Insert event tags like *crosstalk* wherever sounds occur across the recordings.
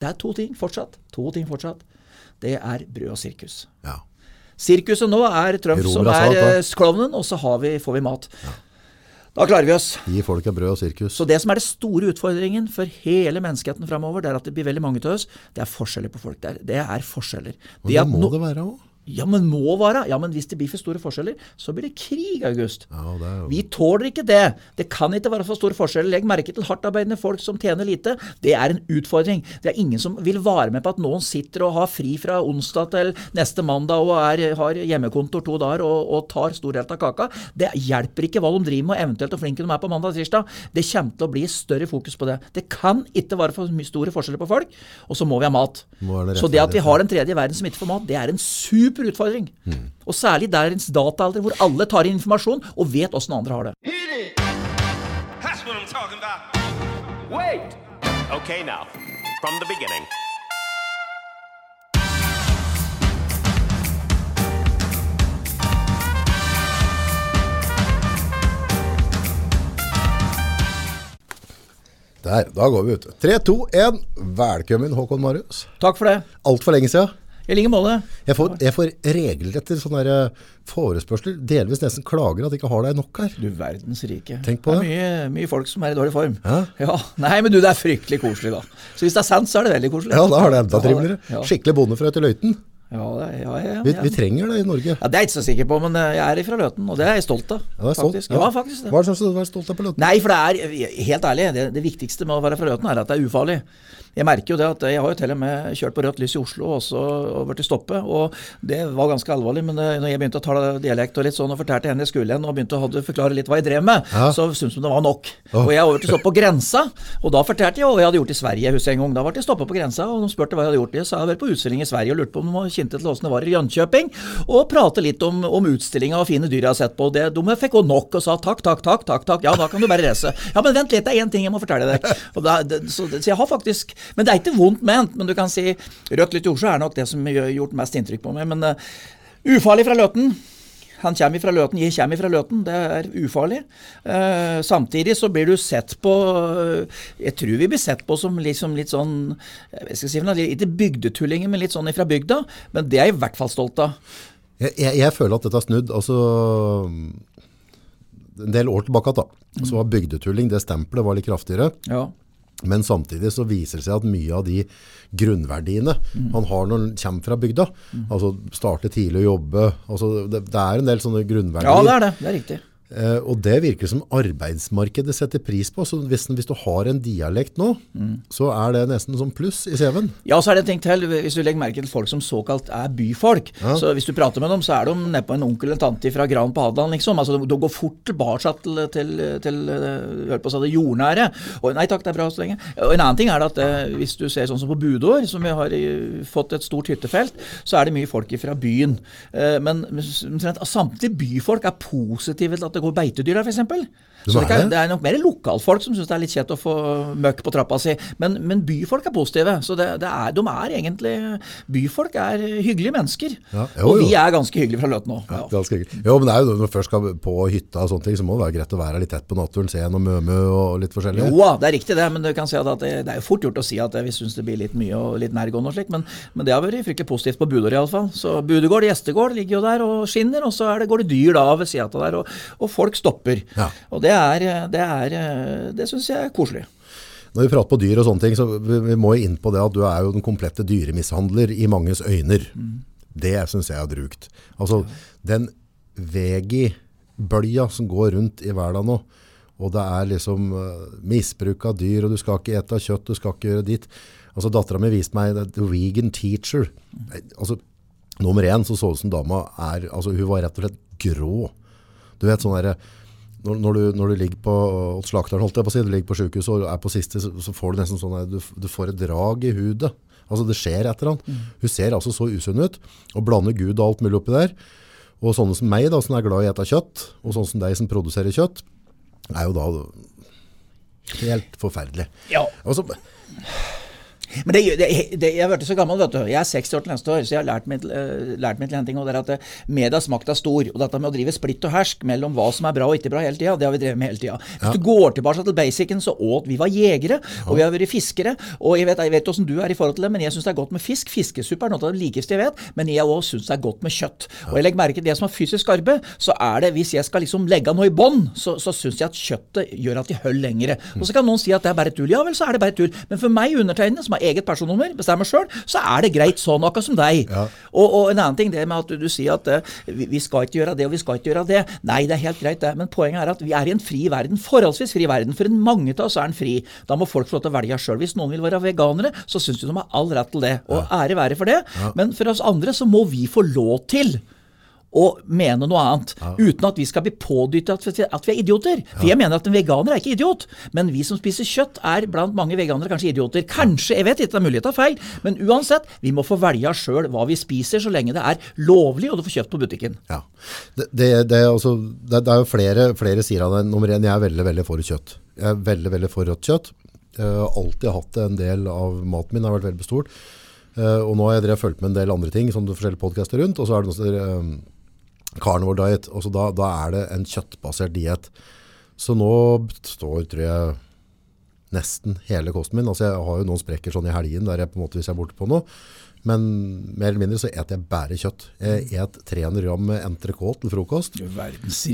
Det er to ting fortsatt. To ting fortsatt. Det er brød og sirkus. Ja. Sirkuset nå er Trump som er er eh, klovnen, og så har vi, får vi mat. Da klarer vi oss. Gi folk av brød og sirkus. Så det som er det store utfordringen for hele menneskeheten framover, det er at det blir veldig mange til oss. Det er forskjeller på folk der. Det er forskjeller. Men Det det må no- det være òg. Ja, men må være. Ja, men hvis det blir for store forskjeller, så blir det krig, August. Ja, det jo Vi tåler ikke det. Det kan ikke være for store forskjeller. Legg merke til hardtarbeidende folk som tjener lite. Det er en utfordring. Det er ingen som vil være med på at noen sitter og har fri fra onsdag til neste mandag og er, har hjemmekontor to dager og, og tar stor del av kaka. Det hjelper ikke hva de driver med, og eventuelt hvor flinke de er på mandag og tirsdag. Det kommer til å bli større fokus på det. Det kan ikke være for store forskjeller på folk, og så må vi ha mat. Det Så det at vi har den tredje verden som ikke får mat, det er en super utfordring. Og særlig dagens dataalder, hvor alle tar inn informasjon og vet åssen andre har det. Okay, now, from the beginning. Der, da går vi ut. 3, 2, 1. Velkommen, Håkon Marius. Takk for det. Altfor lenge siden. I like måte. Jeg får, jeg får regelretter sånne eh, forespørsler, delvis nesten klager at jeg ikke har deg nok her. Du verdens rike. Tenk på det. er mye, mye folk som er i dårlig form. Ja. Nei, men du, det er fryktelig koselig, da. Så hvis det er sant, så er det veldig koselig. Ja, da har det enda triveligere. Ja, Skikkelig bondefrø til løyten. ja, det er- ja, ja, ja, Vi, vi trenger det i Norge. ja, Det er jeg ikke så sikker på, men eh, jeg er fra Løten, og det er jeg stolt av. Ja, det er stolt. faktisk. Ja, faktisk det. Hva er det som du er stolt av på løyten? Nei, for det er, helt ærlig, det, det viktigste med å være fra Løten er at det er ufarlig. Jeg merker jo det at jeg har jo til og med kjørt på rødt lys i Oslo og og blitt stoppet, og det var ganske alvorlig. Men det, når jeg begynte å tale dialekt og litt sånn og fortalte henne jeg skulle hen og begynte å forklare litt hva jeg drev med, Ja. så syntes hun det var nok. Oh. Og jeg over til stopp på grensa, og da fortalte jeg hva jeg hadde gjort i Sverige. Jeg en gang, Da ble jeg stoppet på grensa, og de spurte hva jeg hadde gjort. Jeg sa jeg var på utstilling i Sverige og lurte på om de kjente til åssen det var i Jönköping, og prate litt om, om utstillinga og fine dyr jeg har sett på. Det, de fikk òg nok og sa takk, takk, takk, takk, takk. Ja, da kan du bare reise. Ja, men vent litt, det er én ting jeg må fortelle deg. *laughs* Da, det, så, så jeg har faktisk Men det er ikke vondt ment, men du kan si Rødt litt i Oslo er nok det som har gjort mest inntrykk på meg. Men uh, ufarlig fra Løten. Han kommer fra Løten, jeg kommer fra Løten. Det er ufarlig. Uh, samtidig så blir du sett på uh, Jeg tror vi blir sett på som liksom litt sånn jeg skal si Ikke bygdetullinger, men litt sånn ifra bygda. Men det er jeg i hvert fall stolt av. Jeg, jeg, jeg føler at dette har snudd. Altså, en del år tilbake da, så var bygdetulling, det stempelet var litt kraftigere. Ja. Men samtidig så viser det seg at mye av de grunnverdiene han har når han kommer fra bygda, altså starte tidlig å jobbe, altså det, det er en del sånne grunnverdier. ja, det er det. Det er riktig. Eh, og det virker som arbeidsmarkedet setter pris på. Så hvis, hvis du har en dialekt nå, så er det nesten som pluss i CV-en. Ja, så er det en ting til. Hvis du legger merke til folk som såkalt er byfolk, så hvis du prater med dem, så er de nede på en onkel eller tante fra Gran på Hadeland, liksom. Altså, de går fort tilbake til, til, til hør på å si det jordnære. Og, nei takk, det er bra så lenge. Og en annen ting er at eh, hvis du ser sånn som på Budår, som vi har fått et stort hyttefelt, så er det mye folk fra byen. Eh, men men samtidig byfolk er positive til at det går beitedyr her, f.eks. Så det, kan, det? er nok mer lokalfolk som syns det er litt kjett å få møkk på trappa si. Men, men byfolk er positive. Så det, det er, de er egentlig Byfolk er hyggelige mennesker. Ja, jo, og vi jo. er ganske hyggelige fra Løten òg. Ja. Ja. Jo, men det er jo når du først skal på hytta og sånne ting, så må det være greit å være litt tett på naturen, se gjennom mømø og litt forskjellig. Jo det er riktig det, men du kan si at det, det er jo fort gjort å si at vi syns det blir litt mye og litt nærgående og slik, men, men det har vært fryktelig positivt på Budår iallfall. Så Budegård, gjestegård ligger jo der og skinner, og så er det, går det dyr da ved sida av der, og, og folk stopper. Ja. Og det er, det, er, det syns jeg er koselig. Når vi prater på dyr og sånne ting, så vi, må inn på det at du er jo den komplette dyremishandler i manges øyner. Det synes jeg er drukt. Altså, den vegi-bølja som går rundt i verden nå, og det er liksom eh, misbruk av dyr, og du skal ikke ete kjøtt, du skal ikke gjøre ditt. Altså, datteren min viste meg The Vegan Teacher. Altså, nummer én så så ut som dama er, altså hun var rett og slett grå. Du vet sånn der, når, når, du, når du ligger på hos slakteren, holdt jeg på å si, du ligger på sykehuset og er på siste, så, får du nesten sånn du, du får et drag i hudet. Altså det skjer et eller annet. Hun ser altså så usunn ut, og blander Gud og alt mulig oppi der. Og sånne som meg da, som er glad i å spise kjøtt, og sånne som deg som produserer kjøtt, er jo da helt forferdelig. Ja. Altså, Men det, det, det, jeg blitt så gammel, vet du. Jeg er 60 år til neste år, så jeg har lært meg, lært meg til en ting. og det er at uh, Medias makt er stor. og Dette med å drive splitt og hersk mellom hva som er bra og ikke bra hele tida, det har vi drevet med hele tida. Hvis du går tilbake til basicen, så åt vi var jegere, og vi har vært fiskere. Og jeg vet, jeg vet hvordan du er i forhold til det, men jeg syns det er godt med fisk. Fiskesuppe er noe av det likeste jeg vet, men jeg òg syns det er godt med kjøtt. Og jeg legger merke til det som er fysisk arbeid, så er det hvis jeg skal liksom legge noe i bånn, så, så syns jeg at kjøttet gjør at de holder lengre. Og så kan noen si at det er bare tull. Ja vel, så er det bare tull. Men for meg, undertegnede, som har eget personnummer, bestemmer sjøl, så er det greit sånn, akkurat som deg. Ja. Og, og, en annen ting, det med at du, du sier at uh, vi, skal ikke gjøre det og vi skal ikke gjøre det. Nei, det er helt greit, det. Men poenget er at vi er i en fri verden. Forholdsvis fri verden. For mange av oss er den fri. Da må folk få lov til å velge sjøl. Hvis noen vil være veganere, så syns de de har all rett til det. Og ære være for det. Men for oss andre så må vi få lov til og mene noe annet. Ja. Uten at vi skal bli pådyttet at, at, vi er idioter. For ja. jeg mener at en veganer er ikke idiot. Men vi som spiser kjøtt, er blant mange veganere kanskje idioter. Kanskje, jeg vet ikke, det er mulig å ta feil. Men uansett, vi må få velge sjøl hva vi spiser, så lenge det er lovlig og du får kjøpt på butikken. Ja. Det, det, det, er, også, det, er, jo flere, flere sider av det. Nummer én, jeg er veldig, veldig for kjøtt. Jeg er veldig, veldig for rødt kjøtt. Jeg har alltid hatt en del av maten min, har vært veldig bestort. Uh, og nå har jeg fulgt med en del andre ting, som forskjellige podkaster rundt. Og så er det noe uh, carnivore diet. Og da, da, er det en kjøttbasert diett. Så nå står, tror jeg, nesten hele kosten min. Altså jeg har jo noen sprekker sånn i helgen der jeg på en måte, hvis jeg er borte på noe. Men mer eller mindre så eter jeg bare kjøtt. Jeg et 300 gram entrecôte til frokost.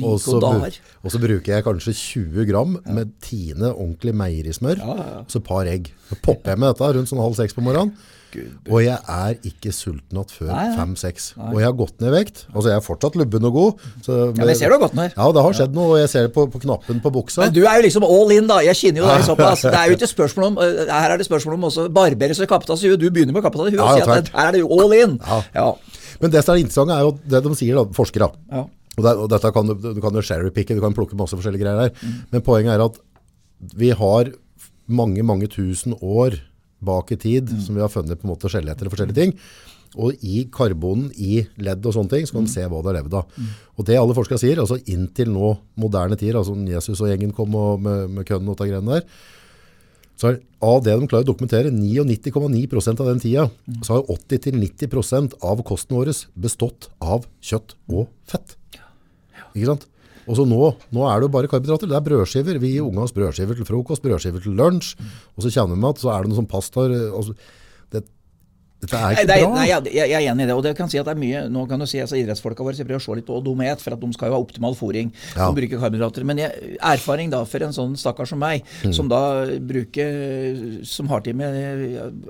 Og så, og så bruker jeg kanskje 20 gram ja. med Tine ordentlig meierismør. Ja, ja, og så et par egg. Så popper jeg med dette rundt sånn halv seks på morgenen. Gud. Og jeg er ikke sulten igjen før fem-seks. Og jeg har gått ned i vekt. Altså Jeg er fortsatt lubben og god. Så, men, ja, jeg ser du har gått ned. Ja, det har skjedd noe. Og jeg ser det på, på, knappen på buksa. Men du er jo liksom all in, da. Jeg kjenner jo deg såpass. *laughs* Det er jo ikke spørsmål om uh, Her er det spørsmål om også barberes og kappes i huet. Du begynner med å kappe deg i huet og sier at her er det jo all in. Ja. Men det som er interessant, er jo det de sier, da, forskere. Og, det, og, dette kan du, du kan jo sherrypicke, du kan plukke masse forskjellige greier der. Mm. Men poenget er at vi har mange, mange tusen år bak i tid mm. som vi har funnet på en måte skjeletter og forskjellige ting. Og i karbonen i ledd og sånne ting, så kan man se hva det har levd av. Mm. Og det alle forskere sier, altså inntil nå moderne tider, altså Jesus og gjengen kom og med, med kønnen og de greiene der, så er av det de klarer å dokumentere, 99,9% av den tida, mm. så har 80-90% av kosten vår bestått av kjøtt og fett. Ikke sant? Og så nå, nå, er det jo bare karbohydrater. Det er brødskiver. Vi gir ungene brødskiver til frokost, brødskiver til lunsj. Og så kjenner vi at så er det noe som pastaer altså, dette er ikke nei, bra. Nei, jeg, jeg, er enig i det. og det kan si at det er mye, Nå kan du si altså Idrettsfolka våre prøver å se litt dumhet for at de skal jo ha optimal fôring. Ja. De bruker karbohydrater. Men jeg, erfaring da for en sånn stakkar som meg, mm. som da bruker som har til med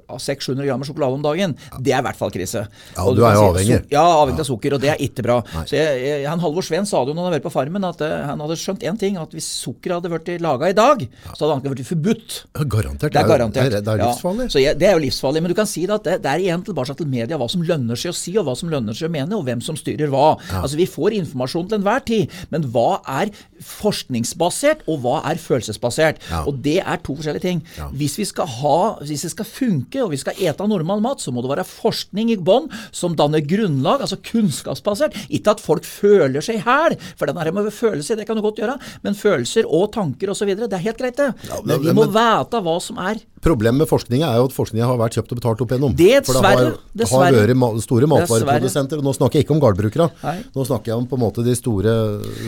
600-700 gram sjokolade om dagen, ja. det er i hvert fall krise. Ja, og du er jo avhengig. ja, avhengig av sukker, og det er ikke bra. Nei. Så jeg, han Halvor Sveen sa det jo når han har vært på Farmen, at uh, han hadde skjønt én ting, at hvis sukker hadde vært laga i dag, så hadde han ikke vært forbudt. Garantert. Det er, garantert. Det er, det er livsfarlig. Så jeg, det er jo livsfarlig. Men du kan si at det, det er igjen tilbake til media hva som lønner seg å si, og hva som lønner seg å mene, og hvem som styrer hva. Ja. Altså Vi får informasjon til enhver tid, men hva er forskningsbasert, og hva er følelsesbasert? Ja. Og det er to forskjellige ting. Ja. Hvis vi skal ha, hvis det skal funke, og vi skal ete normal mat, så må det være forskning i bånn som danner grunnlag, altså kunnskapsbasert. Ikke at folk føler seg i hæl, for den her med følelser, det kan du godt gjøre, men følelser og tanker osv., det er helt greit, det. Men vi må vite hva som er Problemet med forskninga er jo at forskninga har vært kjøpt og betalt opp igjennom. Det, dessverre, det har, har vært store matvareprodusenter. Og nå snakker jeg ikke om gårdbrukere. Nå snakker jeg om på en måte de store,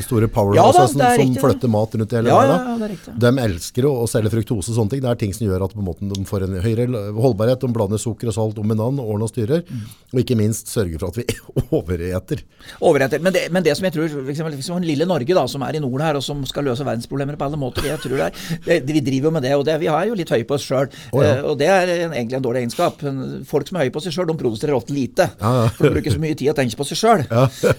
store powerhousene ja, som flytter mat rundt i hele ja, verden. Ja, de elsker å, å, selge fruktose og sånne ting. Det er ting som gjør at måte, de får en høyere holdbarhet. De blander sukker og salt om en annen, ordner og styrer. Mm. Og ikke minst sørger for at vi *laughs* overeter. Overeter. Men det, men det som jeg tror liksom, liksom lille Norge, da, som er i nord her, og som skal løse verdensproblemer på alle måter, jeg tror det er, det, Vi driver jo med det, og det, vi er jo litt høye på oss sjøl. Oh, ja. uh, og det er en, egentlig en dårlig egenskap. Folk som er høye på seg sjøl, de produserer ofte lite. Ja, ja. For de bruker så mye tid å tenke på seg sjøl.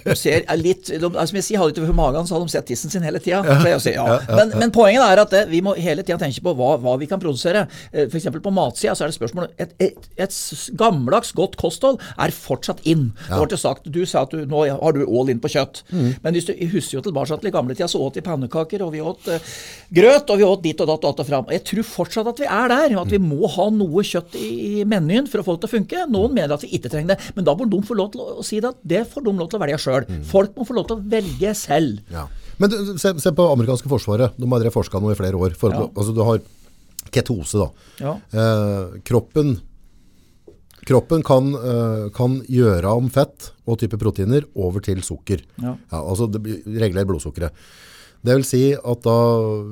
De ser litt de, Som jeg sier, hadde de ikke magen, så hadde de sett tissen sin hele tida. Men, men, poenget er at det, vi må hele tida tenke på hva, hva, vi kan produsere. Eh, F.eks. på matsida så er det spørsmål et, et, et, gammeldags, godt kosthold er fortsatt inn. Ja. Det sagt, du sa at du, nå har du all in på kjøtt. Mm. Men hvis du husker jo tilbake til gamle tida, så åt vi pannekaker, og vi åt uh, grøt, og vi åt ditt og datt og datt og fram. Jeg tror fortsatt at vi er der, at vi må ha noe kjøtt i, i menyen for å få det til å funke. Noen mener at vi ikke trenger det, men da må de få lov til å si det at det får de lov til å velge sjøl. Mm. Folk må få lov til å velge selv. Ja. Men se, se, på amerikanske forsvaret. De har forska nå i flere år. For, ja. altså, du har ketose, da. Ja. Eh, kroppen Kroppen kan, eh, kan gjøre om fett og type proteiner over til sukker. Ja. altså det regler blodsukkeret. Det vil si at da,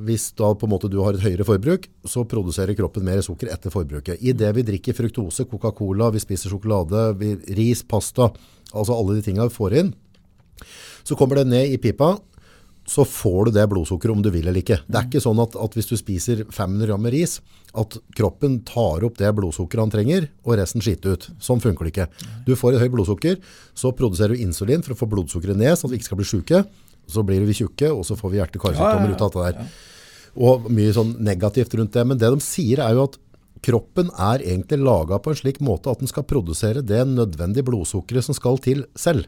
hvis da du har et høyere forbruk, så produserer kroppen mer sukker etter forbruket. I det vi drikker fruktose, Coca-Cola, vi spiser sjokolade, vi, ris, pasta, altså alle de tingene vi får inn, så kommer det ned i pipa, så får du det blodsukkeret om du vil eller ikke. Det er ikke sånn at, at hvis du spiser 500 gram med ris, at kroppen tar opp det blodsukkeret han trenger, og resten skiter ut. Sånn funker det ikke. Du får et høyt blodsukker, så produserer du insulin for å få blodsukkeret ned, sånn at vi ikke skal bli syke. Så blir vi tjukke, og så får vi hjerte-karsykdommer ut av dette der. Og mye sånn negativt rundt det. Men det de sier er jo at kroppen er egentlig laget på en slik måte at den skal produsere det nødvendige blodsukkeret som skal til selv.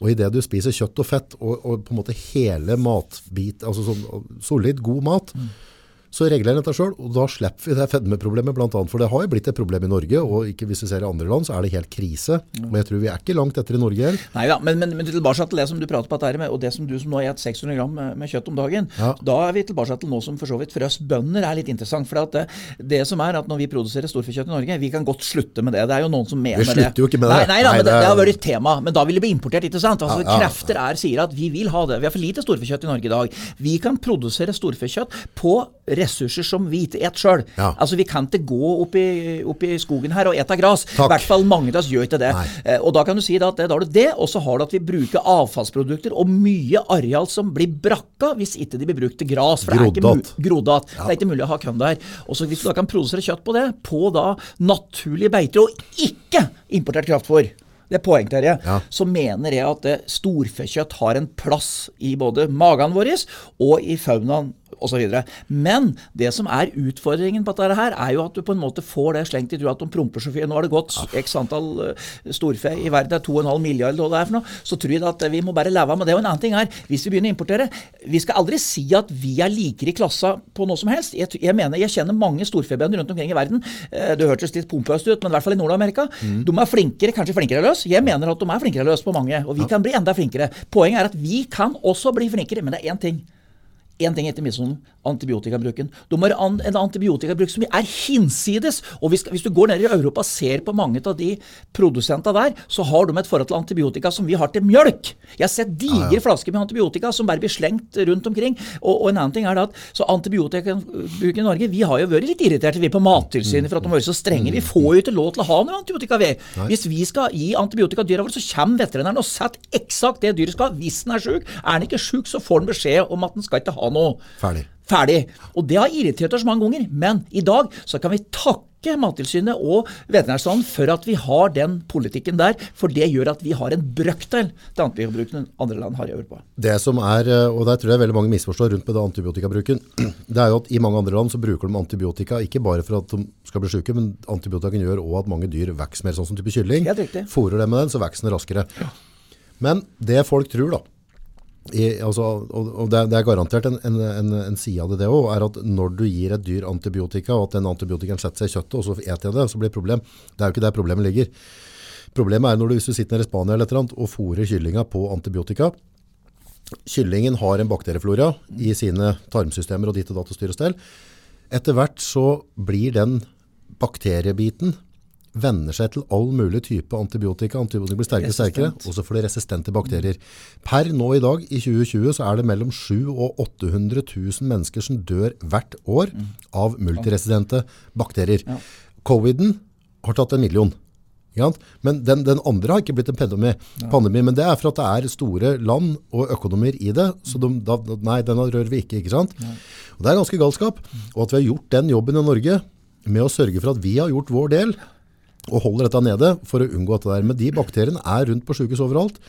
Og i det du spiser kjøtt og fett og, og på en måte hele matbit, altså sånn solid, god mat, så regler den dette selv, og da slipper vi det fedmeproblemet annet, for det har jo blitt et problem i Norge, og ikke hvis vi ser i andre land, så er det helt krise. Og jeg tror vi er ikke langt etter i Norge heller. Nei da, men, men, men tilbake til det som du prater på dette med, og det som du som nå har gitt 600 gram med, med kjøtt om dagen. Ja. Da er vi tilbake til noe som for så vidt for oss bønder er litt interessant. For det, det som er at når vi produserer storfekjøtt i Norge, vi kan godt slutte med det. Det er jo noen som mener det. Vi slutter jo ikke med det. Nei, nei da, Nei, men det, det har vært et tema. Men da vil det bli importert, ikke sant? Altså, Ja, ja. Krefter er, sier at vi vil ha det. Vi har for lite storfekjøtt i Norge i dag. Vi kan produsere storfekjøtt på ressurser som vi ikke et sjøl. Ja. Altså, vi kan ikke gå opp i, opp i skogen her og ete gras. I hvert fall mange av oss gjør ikke det. Nei. Eh, Og da kan du si at det, da har du det, og så har du at vi bruker avfallsprodukter og mye areal som blir brakka hvis ikke de blir brukt til gras. For det er ikke. Ja. Det er ikke mulig å ha kønn der. Og så hvis du da kan produsere kjøtt på det, på da naturlige beiter, og ikke importert kraftfôr, det er poengterer jeg, Ja. så mener jeg at det, storfekjøtt har en plass i både magen vår og i faunaen osv. Men det som er utfordringen på dette her, er jo at du på en måte får det slengt i trua at de promper så. Nå har det gått x antall eh, storfe i verden, det er 2,5 milliarder eller hva det er for noe. Så tror jeg at vi må bare leve med det. Og en annen ting er, hvis vi begynner å importere Vi skal aldri si at vi er likere i klassa på noe som helst. Jeg, jeg mener, jeg kjenner mange storfebønder rundt omkring i verden. Eh, Det hørtes litt pompøst ut, men i hvert fall i Nord-Amerika. De er flinkere, kanskje flinkere løs. Jeg mener at de er flinkere løs på mange, og vi kan bli enda flinkere. Poenget er at vi kan også bli flinkere, men det er én ting. Én ting etter misjonen antibiotikabruken. De har en antibiotikabruk som er hinsides. Og hvis, hvis du går ned i Europa og ser på mange av de produsentene der, så har de et forhold til antibiotika som vi har til mjølk. Jeg har sett digre flasker med antibiotika som bare blir slengt rundt omkring. Og, og en annen ting er det at så antibiotikabruken i Norge Vi har jo vært litt irriterte vi på Mattilsynet for at de har vært så strenge. Vi får jo ikke lov til å ha noe antibiotika, vi. Hvis vi skal gi antibiotika dyra våre, så kommer veterinæren og setter eksakt det dyret skal ha. Hvis den er sjuk. Er den ikke sjuk, så får den beskjed om at den skal ikke ha noe. Ferdig. Ferdig. Og det har irritert oss mange ganger. Men i dag så kan vi takke Mattilsynet og Veterinærstanden for at vi har den politikken der. For det gjør at vi har en brøkdel til antibiotikabruken andre land har i Europa. Det som er, eh, og der tror jeg veldig mange misforstår rundt med det antibiotikabruken, *clears throat* det er jo at i mange andre land så bruker de antibiotika ikke bare for at de skal bli syke, men antibiotika gjør også at mange dyr vokser mer sånn som type kylling. Fôrer dem med den, så vokser den raskere. Men det folk tror da, i, altså, og, og det, det er garantert en, en, en, en side av det, det òg, er at når du gir et dyr antibiotika, og at den antibiotikaen setter seg i kjøttet, og så eter jeg det, så blir det problem. Det er jo ikke der problemet ligger. Problemet er når du, hvis du sitter nede i Spania eller annet, og fôrer kyllinga på antibiotika, Kyllingen har en bakterieflora i sine tarmsystemer og ditt og datt og styr og stell. Etter hvert så blir den bakteriebiten venner seg til all mulig type antibiotika. Antibiotika blir sterkere og sterkere, og så får de resistente bakterier. Per nå i dag, i 2020, så er det mellom 700 og 800 000 mennesker som dør hvert år av multiresistente bakterier. Coviden har tatt en million. Men den, den andre har ikke blitt en pandemi, pandemi, men det er for at det er store land og økonomier i det, så de, da, nei, den rører vi ikke, ikke sant? Og det er ganske galskap, og at vi har gjort den jobben i Norge med å sørge for at vi har gjort vår del, og holder dette nede for å unngå dette der. Men de bakteriene er rundt på sykehus overalt.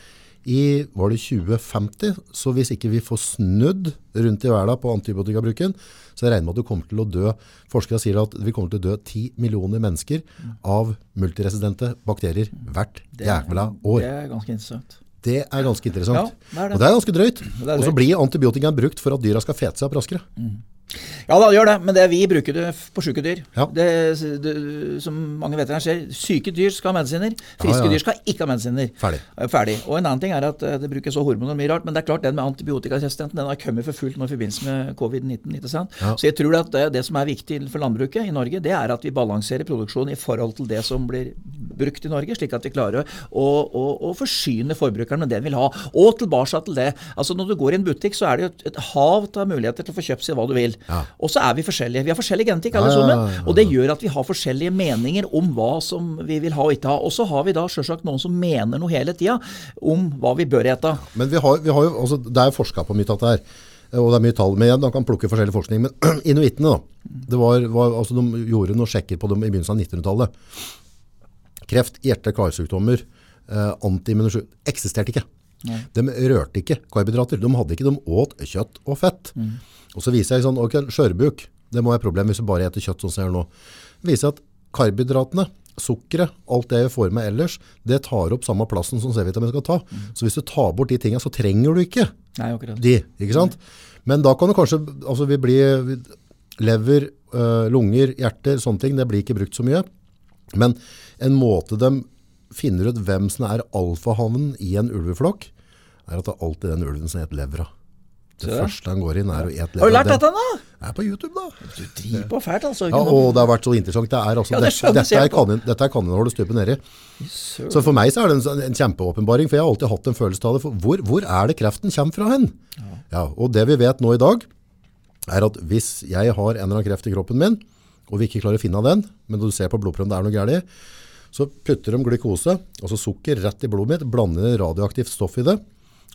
I var det 2050, så hvis ikke vi får snudd rundt i verden på antibiotikabruken, så jeg regner med at du kommer til å dø. Forskere sier at vi kommer til å dø 10 millioner mennesker av multiresistente bakterier hvert jævla år. Det er ganske interessant. Det er ganske interessant. Ja, det er det. Og det er ganske drøyt. Og så blir antibiotikaen brukt for at dyra skal fete seg opp raskere. Ja da, det gjør det, men det vi bruker det på syke dyr. Ja. Det, det, som mange veterinærer ser, syke dyr skal ha medisiner, friske Ja, ja. dyr skal ikke ha medisiner. Ferdig. Eh, Ferdig. Og en annen ting er at eh, det brukes hormoner og mye rart, men det er klart den med antibiotikaresistenten den har kommet for fullt nå i forbindelse med covid-19. ikke sant? Så jeg tror at det, det som er viktig for landbruket i Norge, det er at vi balanserer produksjonen i forhold til det som blir brukt i Norge, slik at vi klarer å, å, å forsyne forbrukeren med det den vil ha. Og tilbake til det. altså Når du går i en butikk, så er det jo et, et hav av muligheter til å få kjøpt seg hva du vil. Ja. Og så er vi forskjellige. Vi har forskjellig genetikk, alle sammen. Og det gjør at vi har forskjellige meninger om hva som vi vil ha og ikke ha. Og så har vi da selvsagt noen som mener noe hele tida om hva vi bør ete. Men vi har, vi har jo, altså, det er forska på mye av dette her. Og det er mye tall. Men igjen, da kan plukke forskjellig forskning. Men *clears throat* inuittene, da. Det var, var, altså, de gjorde noen sjekker på dem i begynnelsen av 1900-tallet. Kreft, hjerte- karsykdommer, eh, antiimmunisjon eksisterte ikke. De rørte ikke karbohydrater. De hadde ikke, de åt kjøtt og fett. Og så viser jeg sånn, ok, skjørbuk, det må være problem hvis du bare eter kjøtt sånn som jeg gjør nå. Det viser at karbohydratene, sukkeret, alt det jeg får med ellers, det tar opp samme plassen som C-vitamin skal ta. Så hvis du tar bort de tingene, så trenger du ikke Nei, de, ikke sant? Men da kan det kanskje, altså vi blir lever, øh, lunger, hjerter, sånne ting, det blir ikke brukt så mye. Men en måte de finner ut hvem som er alfahannen i en ulveflokk, er at det er alltid den ulven som heter levra. Det første han går inn er å ete. Har du lært dette, dette nå? er på YouTube da. Du driver på fælt, altså. Ja, og det har vært så interessant. Det er altså, Ja, det dette, dette, er kanin, dette er kaninhullet stupet nedi. Så for meg så er det en, en kjempeåpenbaring, for jeg har alltid hatt en følelse av det. For hvor, hvor er det kreften kommer fra hen? Ja. og det vi vet nå i dag, er at hvis jeg har en eller annen kreft i kroppen min, og vi ikke klarer å finne den, men du ser på blodprøven det er noe gærlig, så putter de glukose, altså sukker, rett i blodet mitt, blander radioaktivt stoff i det,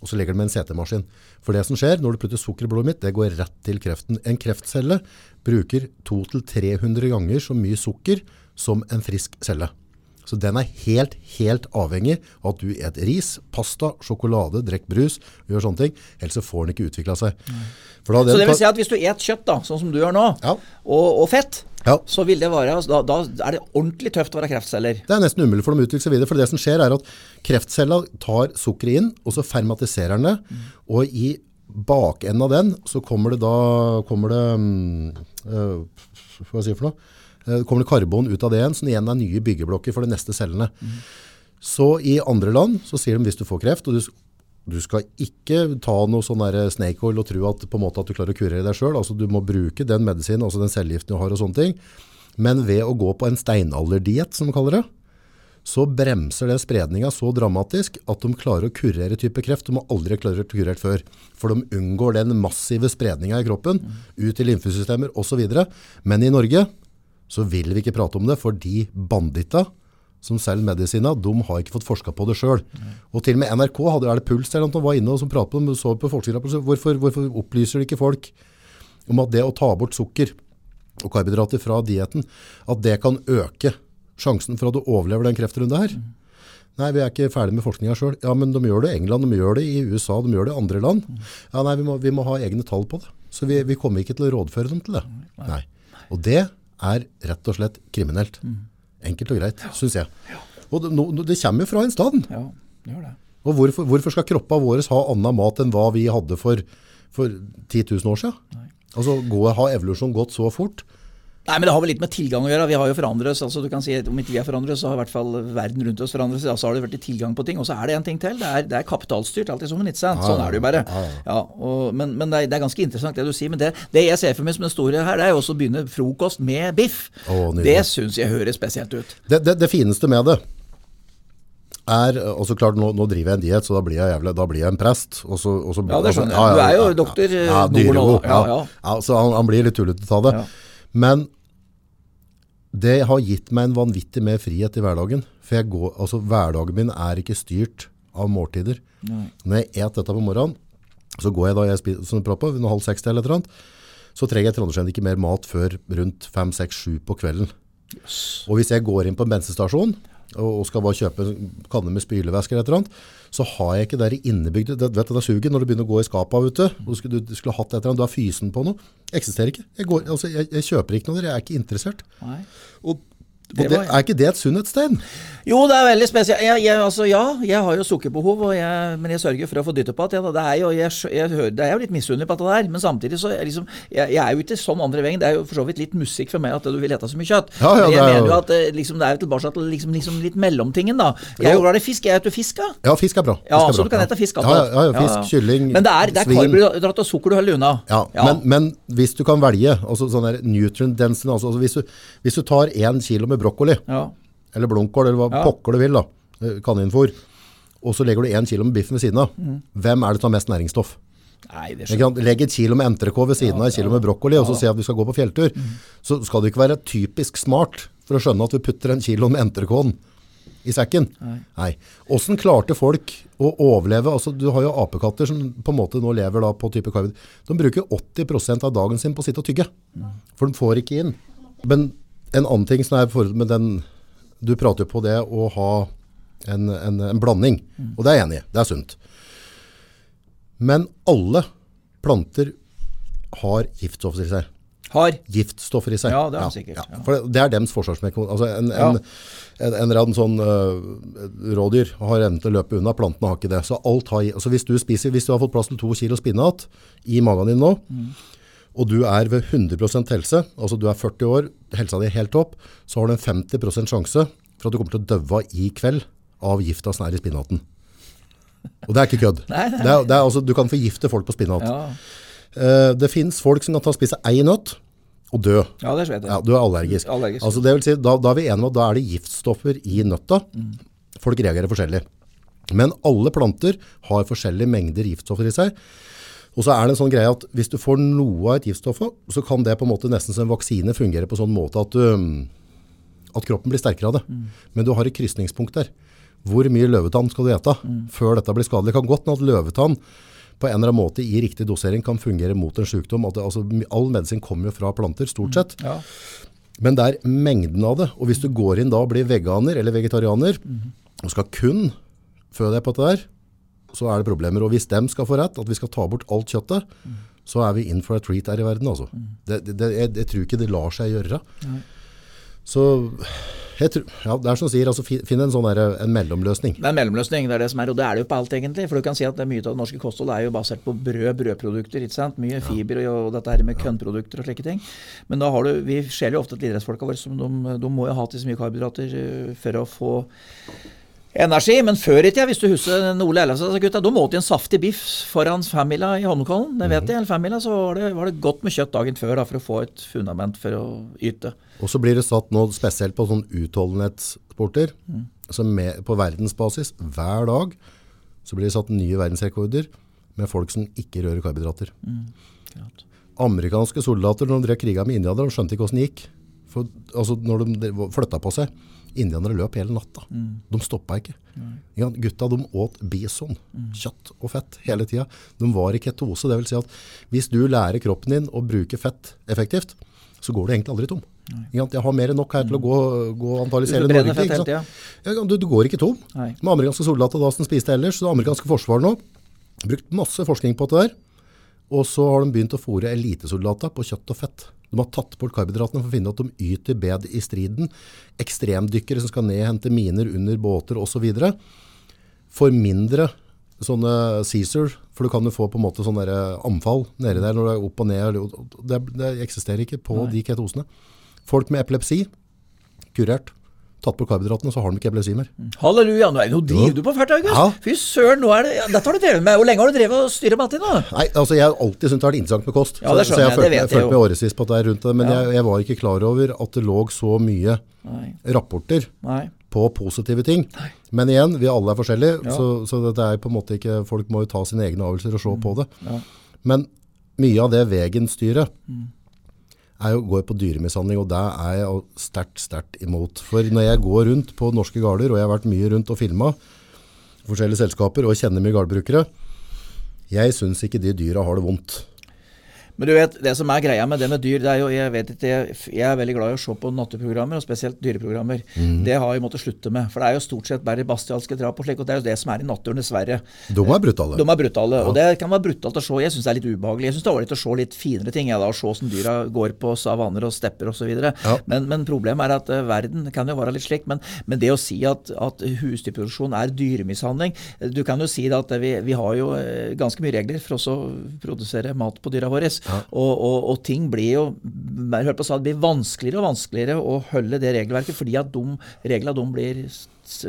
og så legger de med en CT-maskin. For det som skjer når du putter sukker i blodet mitt, det går rett til kreften. En kreftcelle bruker 200-300 ganger så mye sukker som en frisk celle. Så den er helt, helt avhengig av at du et ris, pasta, sjokolade, drekk brus, gjør sånne ting. Ellers så får den ikke utvikla seg. Så det vil si at hvis du et kjøtt, da, sånn som du gjør nå, Ja. og, og fett, Ja. så vil det være, da, da er det ordentlig tøft å være kreftceller. Det er nesten umulig for dem å utvikle seg videre, for det som skjer er at kreftcella tar sukkeret inn, og så fermatiserer den det, og i bakenden av den så kommer det da, kommer det, mm, øh, hva skal jeg si for noe? Eh, kommer det karbon ut av det igjen, som igjen er nye byggeblokker for de neste cellene. Så i andre land så sier de hvis du får kreft, og du, du skal ikke ta noe sånn der snake oil og tro at, at du klarer å kurere deg selv. Altså du må bruke den medisinen, altså den cellegiften du har og sånne ting. Men ved å gå på en steinalderdiett, som de kaller det, så bremser det spredninga så dramatisk at de klarer å kurere type kreft. De har aldri klart å kurere før. For de unngår den massive spredninga i kroppen, ut i lymfesystemer osv. Men i Norge så vil vi ikke prate om det, for de banditta som selger medisina, de har ikke fått forska på det sjøl. Og til og med NRK hadde er det Puls eller noe, var inne og som pratet om, så på forskningsrapporter, hvorfor, hvorfor opplyser de ikke folk om at det å ta bort sukker og karbohydrater fra dietten, at det kan øke sjansen for at du overlever den kreftrunde her. Nei, vi er ikke ferdig med forskninga sjøl. Ja, men de gjør det i England, de gjør det i USA, de gjør det i andre land. Ja, nei, vi må, vi må ha egne tall på det. Så vi, vi kommer ikke til å rådføre dem til det. Nei. Og det er rett og slett kriminelt. Enkelt og greit, syns jeg. Og det, no, det kommer jo fra en stand. Ja, det gjør det. Og hvorfor, hvorfor skal kroppa våre ha annen mat enn hva vi hadde for, for 10 000 år siden? Altså, gå, har evolusjon gått så fort? Nei, men Det har vel litt med tilgang å gjøre. Vi har jo forandret oss. altså du kan si Om ikke vi har forandret oss, så har i hvert fall verden rundt oss forandret seg. Så har det vært tilgang på ting. Og så er det en ting til. Det er, det er kapitalstyrt alltid som en ikke sant? Sånn er det jo bare. Ja, og, men men det, er, det er ganske interessant det du sier. Men det, det jeg ser for meg som det store her, det er jo også å begynne frokost med biff. Oh, det syns jeg høres spesielt ut. Det, det, fineste med det er og så klart, nå, nå driver jeg en diett, så da blir jeg, jævlig, da blir jeg en prest. Og så, og så, Ja, det skjønner jeg. Du er jo doktor, eh, ja, Ja, Ja, ja. ja, så han, han blir litt tullete av det. Men det har gitt meg en vanvittig mer frihet i hverdagen. For jeg går, altså, hverdagen min er ikke styrt av måltider. Når jeg et dette på morgenen, så går jeg da jeg spiser, som proppa, under halv seks eller et eller annet, så trenger jeg tradisjonelt ikke mer mat før rundt fem, seks, sju på kvelden. Og hvis jeg går inn på en bensinstasjon og skal bare kjøpe kanne med spylevæske eller et eller annet, så har jeg ikke der innebygde, det, vet du, det er suget når du begynner å gå i skapet ute, og du skulle, du skulle hatt et eller annet, du har fysen på noe, eksisterer ikke. Jeg, går, altså, jeg, jeg kjøper ikke noe der, jeg er ikke interessert. Nei. Og, og Det det, er ikke det et sunnhetstegn? Jo, det er veldig spesielt. Jeg, jeg, altså, ja, jeg har jo sukkerbehov, jeg, men jeg sørger for å få dytte på at det, er jo, jeg, det er jo litt misunnelig på dette der. Men samtidig så er liksom, jeg, er jo ikke sånn andre veien. Det er jo for så vidt litt musikk for meg at du vil ete så mye kjøtt. Ja, ja, men jeg det er mener jo at eh, liksom, det er jo tilbake til liksom, liksom litt mellomtingen, da. Jeg er jo glad i fisk. Jeg spiser fisk. Ja, fisk er bra. Ja, Fisk er så bra. du kan ete fisk. Ja, ja, ja, fisk, kylling, Men det er, det er svin. karbohydrat og sukker du holder unna. Ja, Men, men hvis du kan velge, altså sånn der nutrient density, altså, altså hvis, du, hvis du tar en kilo med brokkoli, ja. eller blomkål, eller hva Ja. pokker du vil da, eh, kaninfôr, og så legger du en kilo med biff ved siden av, Mm. hvem er det som har mest næringsstoff? Nei, det skjønner? Legg et kilo med NTRK ved siden av et kilo med brokkoli, og så si at vi skal gå på fjelltur. Mm. Så skal du ikke være typisk smart for å skjønne at vi putter en kilo med entrecôten i sekken. Nei. Hvordan klarte folk å overleve? Altså, du har jo apekatter som på en måte nå lever da på type karbohydrat. De bruker 80% av dagen sin på å sitte og tygge. For de får ikke inn. Men en annen ting som er i forhold med den, du prater jo på det å ha en, en, en blanding, og det er jeg enig i, det er sunt. Men alle planter har giftstoffer i seg. Har. Giftstoffer i seg. Ja, det har ja, sikkert, ja. For det, det er dems forsvarsmekanisme. Altså en, Ja. en, en, en eller sånn uh, rådyr har evnen til å løpe unna, plantene har ikke det. Så alt har, altså hvis du spiser, hvis du har fått plass til to kilo spinnat i magen din nå, og du er ved 100% helse, altså du er 40 år, helsa di er helt topp, så har du en 50% sjanse for at du kommer til å døve i kveld av gifta som er i spinnaten. Og det er ikke kødd. *laughs* Nei, nei. Det er, det er, altså, du kan forgifte folk på spinnat. Ja. Uh, det finnes folk som kan ta og spise ei nøtt og dø. ja, det vet jeg. Ja, du er allergisk. Allergisk. Altså, det vil si, da, da er vi enige om at da er det giftstoffer i nøtta. Folk reagerer forskjellig. Men alle planter har forskjellige mengder giftstoffer i seg. Og så er det en sånn greie at hvis du får noe av et giftstoff, så kan det på en måte nesten som en vaksine fungere på sånn måte at, du, at kroppen blir sterkere av det. Men du har et krysningspunkt der. Hvor mye løvetann skal du ete før dette blir skadelig? Det kan godt hende at løvetann på en eller annen måte i riktig dosering kan fungere mot en sykdom. Det, altså, all medisin kommer jo fra planter, stort sett. Ja. Men det er mengden av det. Og hvis du går inn da og blir veganer eller vegetarianer, og skal kun fø deg på dette der, så er det problemer. Og hvis dem skal få rett, at vi skal ta bort alt kjøttet, så er vi in for a treat her i verden. Altså. Det, det, det, jeg, jeg tror ikke det lar seg gjøre. Så jeg tror, ja, det er som sier, altså, finn en sånn der, en mellomløsning. Det er en mellomløsning, det er det som er, og det er det jo på alt egentlig. For du kan si at det mye av det norske kostholdet er jo basert på brød, brødprodukter, ikke sant. Mye fiber og, og dette her med kønnprodukter og slike ting. Men da har du, vi ser jo ofte at idrettsfolka våre som de, de må jo ha til så mye karbohydrater eh, for å få energi. Men før i tida, hvis du husker Ole Ellefsen, gutta, da måtte de en saftig biff foran femmila i Holmenkollen. Det vet jeg, eller femmila, så var det, var det godt med kjøtt dagen før da, for å få et fundament for å yte. Og så blir det satt nå spesielt på sånn utholdenhetssporter, som med, på verdensbasis, hver dag, så blir det satt nye verdensrekorder med folk som ikke rører karbohydrater. Klart. Amerikanske soldater, når de drev kriga med indianere, skjønte ikke hvordan det gikk. For, altså, når de flytta på seg, indianere løp hele natta. De stoppa ikke. Ja, gutta de åt bison, kjøtt og fett hele tida. De var i ketose. Det vil si at hvis du lærer kroppen din å bruke fett effektivt, så går du egentlig aldri tom. Jeg har mer enn nok her til å gå, gå antageligvis Du hele Norge. fett hele sant? Ja, du, du går ikke tom. Nei. Med amerikanske soldater da som spiste ellers, så det amerikanske forsvaret nå brukt masse forskning på det der. Og så har de begynt å fòre elitesoldater på kjøtt og fett. De har tatt bort karbohydratene for å finne at de yter bedre i striden. Ekstremdykkere som skal ned og hente miner under båter osv. Får mindre sånne Caesar, for du kan jo få på en måte sånne anfall nede der når du er opp og ned. Det, det eksisterer ikke på de ketosene. Folk med epilepsi, kurert. Tatt bort karbohydratene, så har de ikke epilepsi mer. Halleluja, nå, nå driver du på fælt, August. Ja. Fy søren, nå er det, ja, dette har du drevet med. Hvor lenge har du drevet og mat i nå? Nei, altså jeg har alltid syntes det har vært interessant med kost. Ja, det så, så skjønner jeg jeg, jeg følte meg årevis på at det er rundt det, men Ja. jeg, jeg var ikke klar over at det lå så mye Nei. rapporter Nei. på positive ting. Men igjen, vi alle er forskjellige, Ja. så, så det er på en måte ikke, folk må jo ta sine egne avgjørelser og se på det. Mm. Ja. Men mye av det vegenstyret Mm. Er jo, går på dyremishandling, og det er jeg sterkt, sterkt imot. For når jeg går rundt på norske gårder, og jeg har vært mye rundt og filmet forskjellige selskaper, og kjenner mye gårdbrukere, jeg synes ikke de dyra har det vondt. Men du vet, det som er greia med det med dyr, det er jo, jeg vet ikke, jeg, jeg er veldig glad i å se på natteprogrammer, og spesielt dyreprogrammer. Mm. Det har jeg måttet slutte med, for det er jo stort sett bare bastialske drap og slik, og det er jo det som er i naturen, dessverre. De er brutale. De er brutale, og det kan være brutalt å se. Jeg syns det er litt ubehagelig. Jeg syns det er ålreit å se litt finere ting, jeg da, å se hvordan dyra går på savanner og stepper osv. Ja. Men, men problemet er at uh, verden kan jo være litt slik. Men, men det å si at, at husdyrproduksjon er dyremishandling eh, Du kan jo si at vi, vi har jo eh, ganske mye regler for å produsere mat på dyra våre. Og, og, og ting blir jo jeg hørte på det blir vanskeligere og vanskeligere å holde det regelverket, fordi at reglene de blir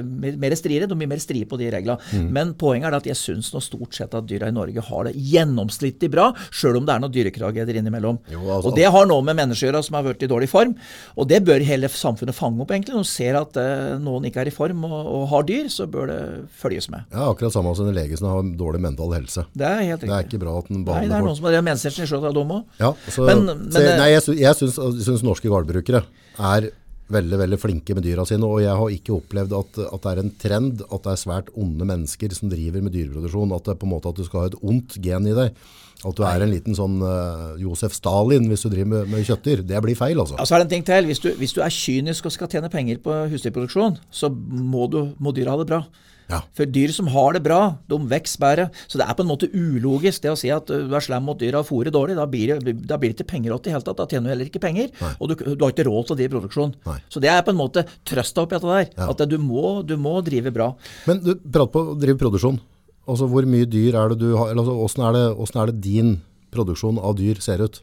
mer, striere, de blir mer strie på de reglene. Mm. Men poenget er at jeg syns nå stort sett at dyra i Norge har det gjennomsnittlig bra, sjøl om det er noen dyrekrageder innimellom. Jo, altså- og det har noe med mennesker å gjøre som har vært i dårlig form. Og det bør hele samfunnet fange opp, egentlig. Når de ser at eh, noen ikke er i form og, og har dyr, så bør det følges med. Ja, akkurat samme som en lege som har dårlig mental helse. Det er helt riktig. Det er ikke bra at en Nei, det er noen som har menneskehelsen i sjøl dem òg. Ja, altså, Men- men nei, jeg, sy- jeg syns norske gårdbrukere er veldig veldig flinke med dyra sine, og jeg har ikke opplevd at, at det er en trend at det er svært onde mennesker som driver med dyreproduksjon, at det er på en måte at du skal ha et ondt gen i deg. At du er en liten sånn uh, Josef Stalin hvis du driver med, med kjøttdyr. Det blir feil, altså. Ja, så er det en ting til. Hvis du, hvis du er kynisk og skal tjene penger på husdyrproduksjon, så må, du, må dyra ha det bra. Ja. For dyr som har det bra, de vokser bedre. Så det er på en måte ulogisk det å si at du er slem mot dyra og fôrer dårlig. Da blir, det, da blir det ikke penger åt i det hele tatt. Da tjener du heller ikke penger. Og du, du har ikke råd til å drive produksjon. Nei. Så det er på en måte trøsta oppi dette der. Ja. At du må, du må drive bra. Men du prater på å drive produksjon. Altså, hvor mye dyr er det du har? Altså, hvordan, er det, hvordan er det din produksjon av dyr ser ut?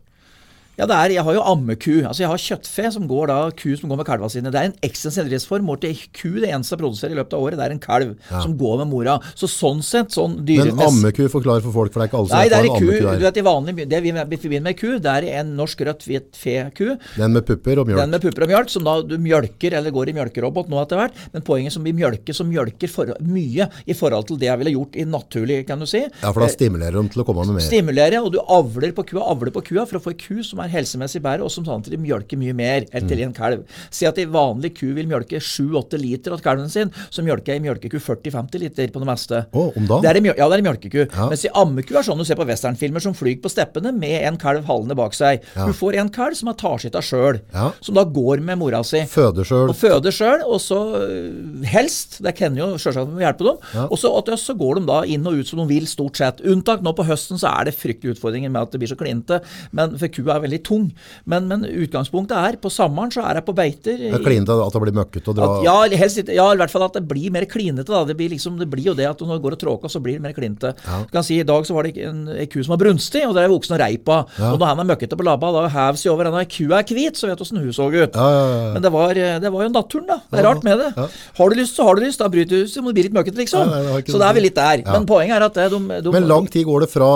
Ja, det er, Jeg har jo ammeku. altså Jeg har kjøttfe som går da, ku som går med kalva sine. Det er en ekstensiell driftsform. hvor til ku det eneste jeg produserer i løpet av året, det er en kalv som går med mora. Så sånn sett, sånn Men ammeku, forklar for folk, for det er ikke alle som Nei, det er en ammeku ammeku Du er. vet, i vanlig, Det vi forbinder med ku, det er en norsk rødt hvit feku. Den med pupper og mjølk. Den med pupper og mjølk, som da du mjølker, eller går i mjølkerobot nå etter hvert. Men poenget som vi mjølker, som mjølker for, mye i forhold til det jeg ville gjort i naturlig, kan du si. Ja, for da stimulerer de til å komme med mer. Stimulerer, og du avler på kua, avler på kua for å få en ku som er helsemessig bedre, og som samtidig mjølker mye mer Mm. til en kalv. Si at en vanlig ku vil mjølke 7-8 liter av kalven sin, så mjølker ei mjølkeku 40-50 liter på det meste. Å, om dagen? Det er en, ja, det er en mjølkeku. Ja. Mens ei ammeku er sånn du ser på westernfilmer som flyr på steppene med en kalv halende bak seg. Ja. Du får en kalv som har tar sitt av sjøl, Ja. som da går med mora si. Føder sjøl. Og føder sjøl, og så øh, helst, det kan jo selvsagt hjelpe dem, Ja. og så, så går de da inn og ut som de vil, stort sett. Unntak nå på høsten så er det fryktelige utfordringer med at det blir så klinte, men, for kua er veldig tung. Men, men utgangspunktet er, på sommeren så er jeg på beiter. Det er klinete at det blir møkkete dra ja, helst ja, i hvert fall at det blir mer klinete. Da. Det, blir liksom, det blir jo det at når det går og tråker, så blir det mer klinete. Du kan si I dag så var det en, en ku som var brunstig, og det er voksen og reip av. Og når han er møkkete på labba, da hever seg over. Når kua er hvit, så vet du åssen hun så ut. Ja, ja, ja. Men det var, det var jo naturen, da. Det er rart med det. ja. Har du lyst, så har du lyst. Da bryter du, så må det bli litt møkkete, liksom. Ja, så da er vi litt der. Ja. Men poenget er at det, de, de Men lang tid går det fra,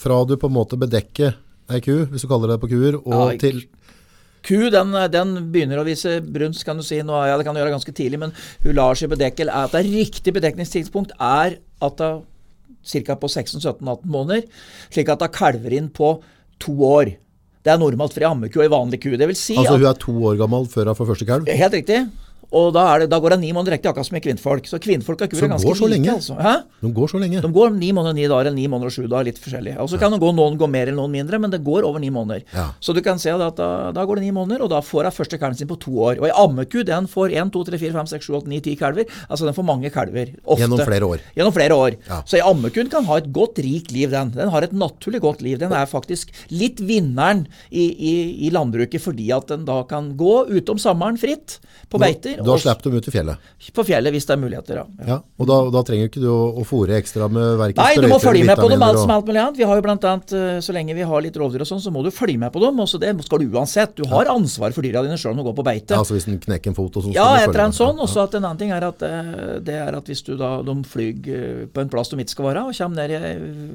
fra du på en måte bedekker ei ku, hvis du kaller det på kuer, og Ja, til Ku den, den begynner å vise brunst, kan du si. Nå, ja, det kan du gjøre ganske tidlig, men hun lar seg bedekke. At det riktig bedekningstidspunkt er at det ca. på 16-17-18 måneder, slik at det kalver inn på to år. Det er normalt for ei ammeku og ei vanlig ku. Det vil si Altså at hun er to år gammel før hun får første kalv? Helt riktig. Og da, det, da går det ni måneder direkte, akkurat som i kvinnfolk. Så kvinnfolk har kurer er ganske går så like. lenge? Altså. De går så lenge. De går ni måneder, ni dager, eller ni måneder og sju dager, litt forskjellig. Og så kan det gå, noen gå mer eller noen mindre, men det går over ni måneder. Ja. Så du kan se at da, da går det ni måneder, og da får hun første kalven sin på to år. Og ei ammeku den får én, to, tre, fire, fem, seks, sju, åtte, ni, ti kalver. Altså den får mange kalver. Ofte. Gjennom flere år. Gjennom flere år. Ja. Så ei ammeku kan ha et godt, rikt liv, den. Den har et naturlig godt liv. Den er faktisk litt vinneren i, i, i landbruket fordi at den da kan gå utom sommeren fritt på beiter. Da har slipper de ut i fjellet. på fjellet hvis det er muligheter, ja. ja. Og da, da trenger ikke du å, å fòre ekstra med verken Nei, du må følge med på dem alt som alt mulig annet. Vi har jo blant annet, eh, Så lenge vi har litt rovdyr og sånn, så må du følge med på dem. Og så det skal du uansett. Du har ansvar for dyra dine sjøl når du går på beite. Ja, altså hvis den knekker en fot og sånn. Ja, du et eller annet sånn. Og så at en annen ting er at eh, det er at hvis du da de flyr eh, på en plass de ikke skal være, og kommer ned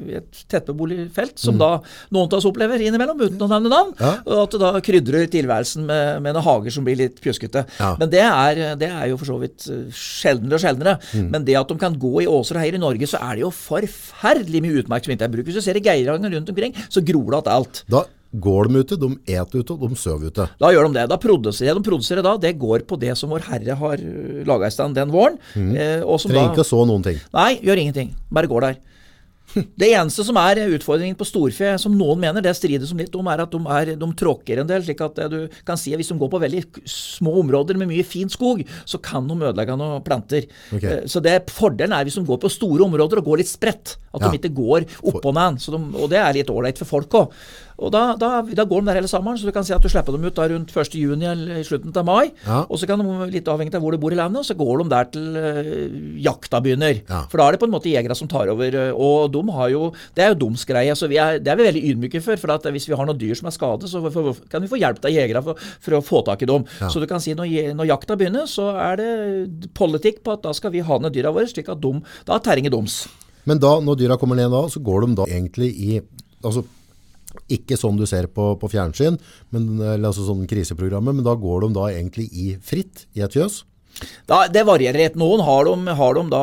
i et tettbeboelig felt, som da noen av oss opplever innimellom, uten å nevne navn, Mm. Ja. og at du da krydrer tilværelsen med, med noen hager som blir litt pjuskete. Ja. Men det er, det er jo for så vidt eh, sjeldnere og sjeldnere. Mm. Men det at de kan gå i åser og heier i Norge, så er det jo forferdelig mye utmark som ikke er brukt. Hvis du ser i Geiranger rundt omkring, så gror det alt. Da går de ute, de eter ute, og de sover ute. Da gjør de det. Da produserer de produserer da, det går på det som Vår Herre har laga i stand den våren. eh, og som Trenger ikke å så noen ting. Nei, gjør ingenting. Bare går der. *laughs* Det eneste som er utfordringen på storfe, som noen mener, det strides om litt om, er at de, er, de tråkker en del. slik at eh, du kan si at Hvis de går på veldig små områder med mye fin skog, så kan de ødelegge noen planter. Ok. Eh, Så det Fordelen er hvis de går på store områder og går litt spredt. At Ja. de ikke går oppå de- Og det er litt ålreit for folk òg. Og da, da, da går de der hele sommeren, så du kan si at du slipper dem ut da rundt 1. juni eller slutten av mai. Ja. Og så kan de, litt avhengig av hvor du bor i landet, og så går de der til uh, jakta begynner. Ja. For da er det på en måte jegere som tar over. eh, Og de har jo, det er jo deres greie. så vi er, Det er vi veldig ydmyke for. for at Hvis vi har noen dyr som er skadet, så for, kan vi få hjelp av jegere for, for, å få tak i dem. Så du kan si når, når jakta begynner, så er det politikk på at da skal vi ha ned dyra våre, slik at de, da er terrenget deres. Men da, når dyra kommer ned da, så går de da egentlig i, altså ikke sånn du ser på, på fjernsyn, men, eller altså sånn kriseprogrammet, men da går de da egentlig i fritt i et fjøs. Da, det varierer litt. Noen har de, har de da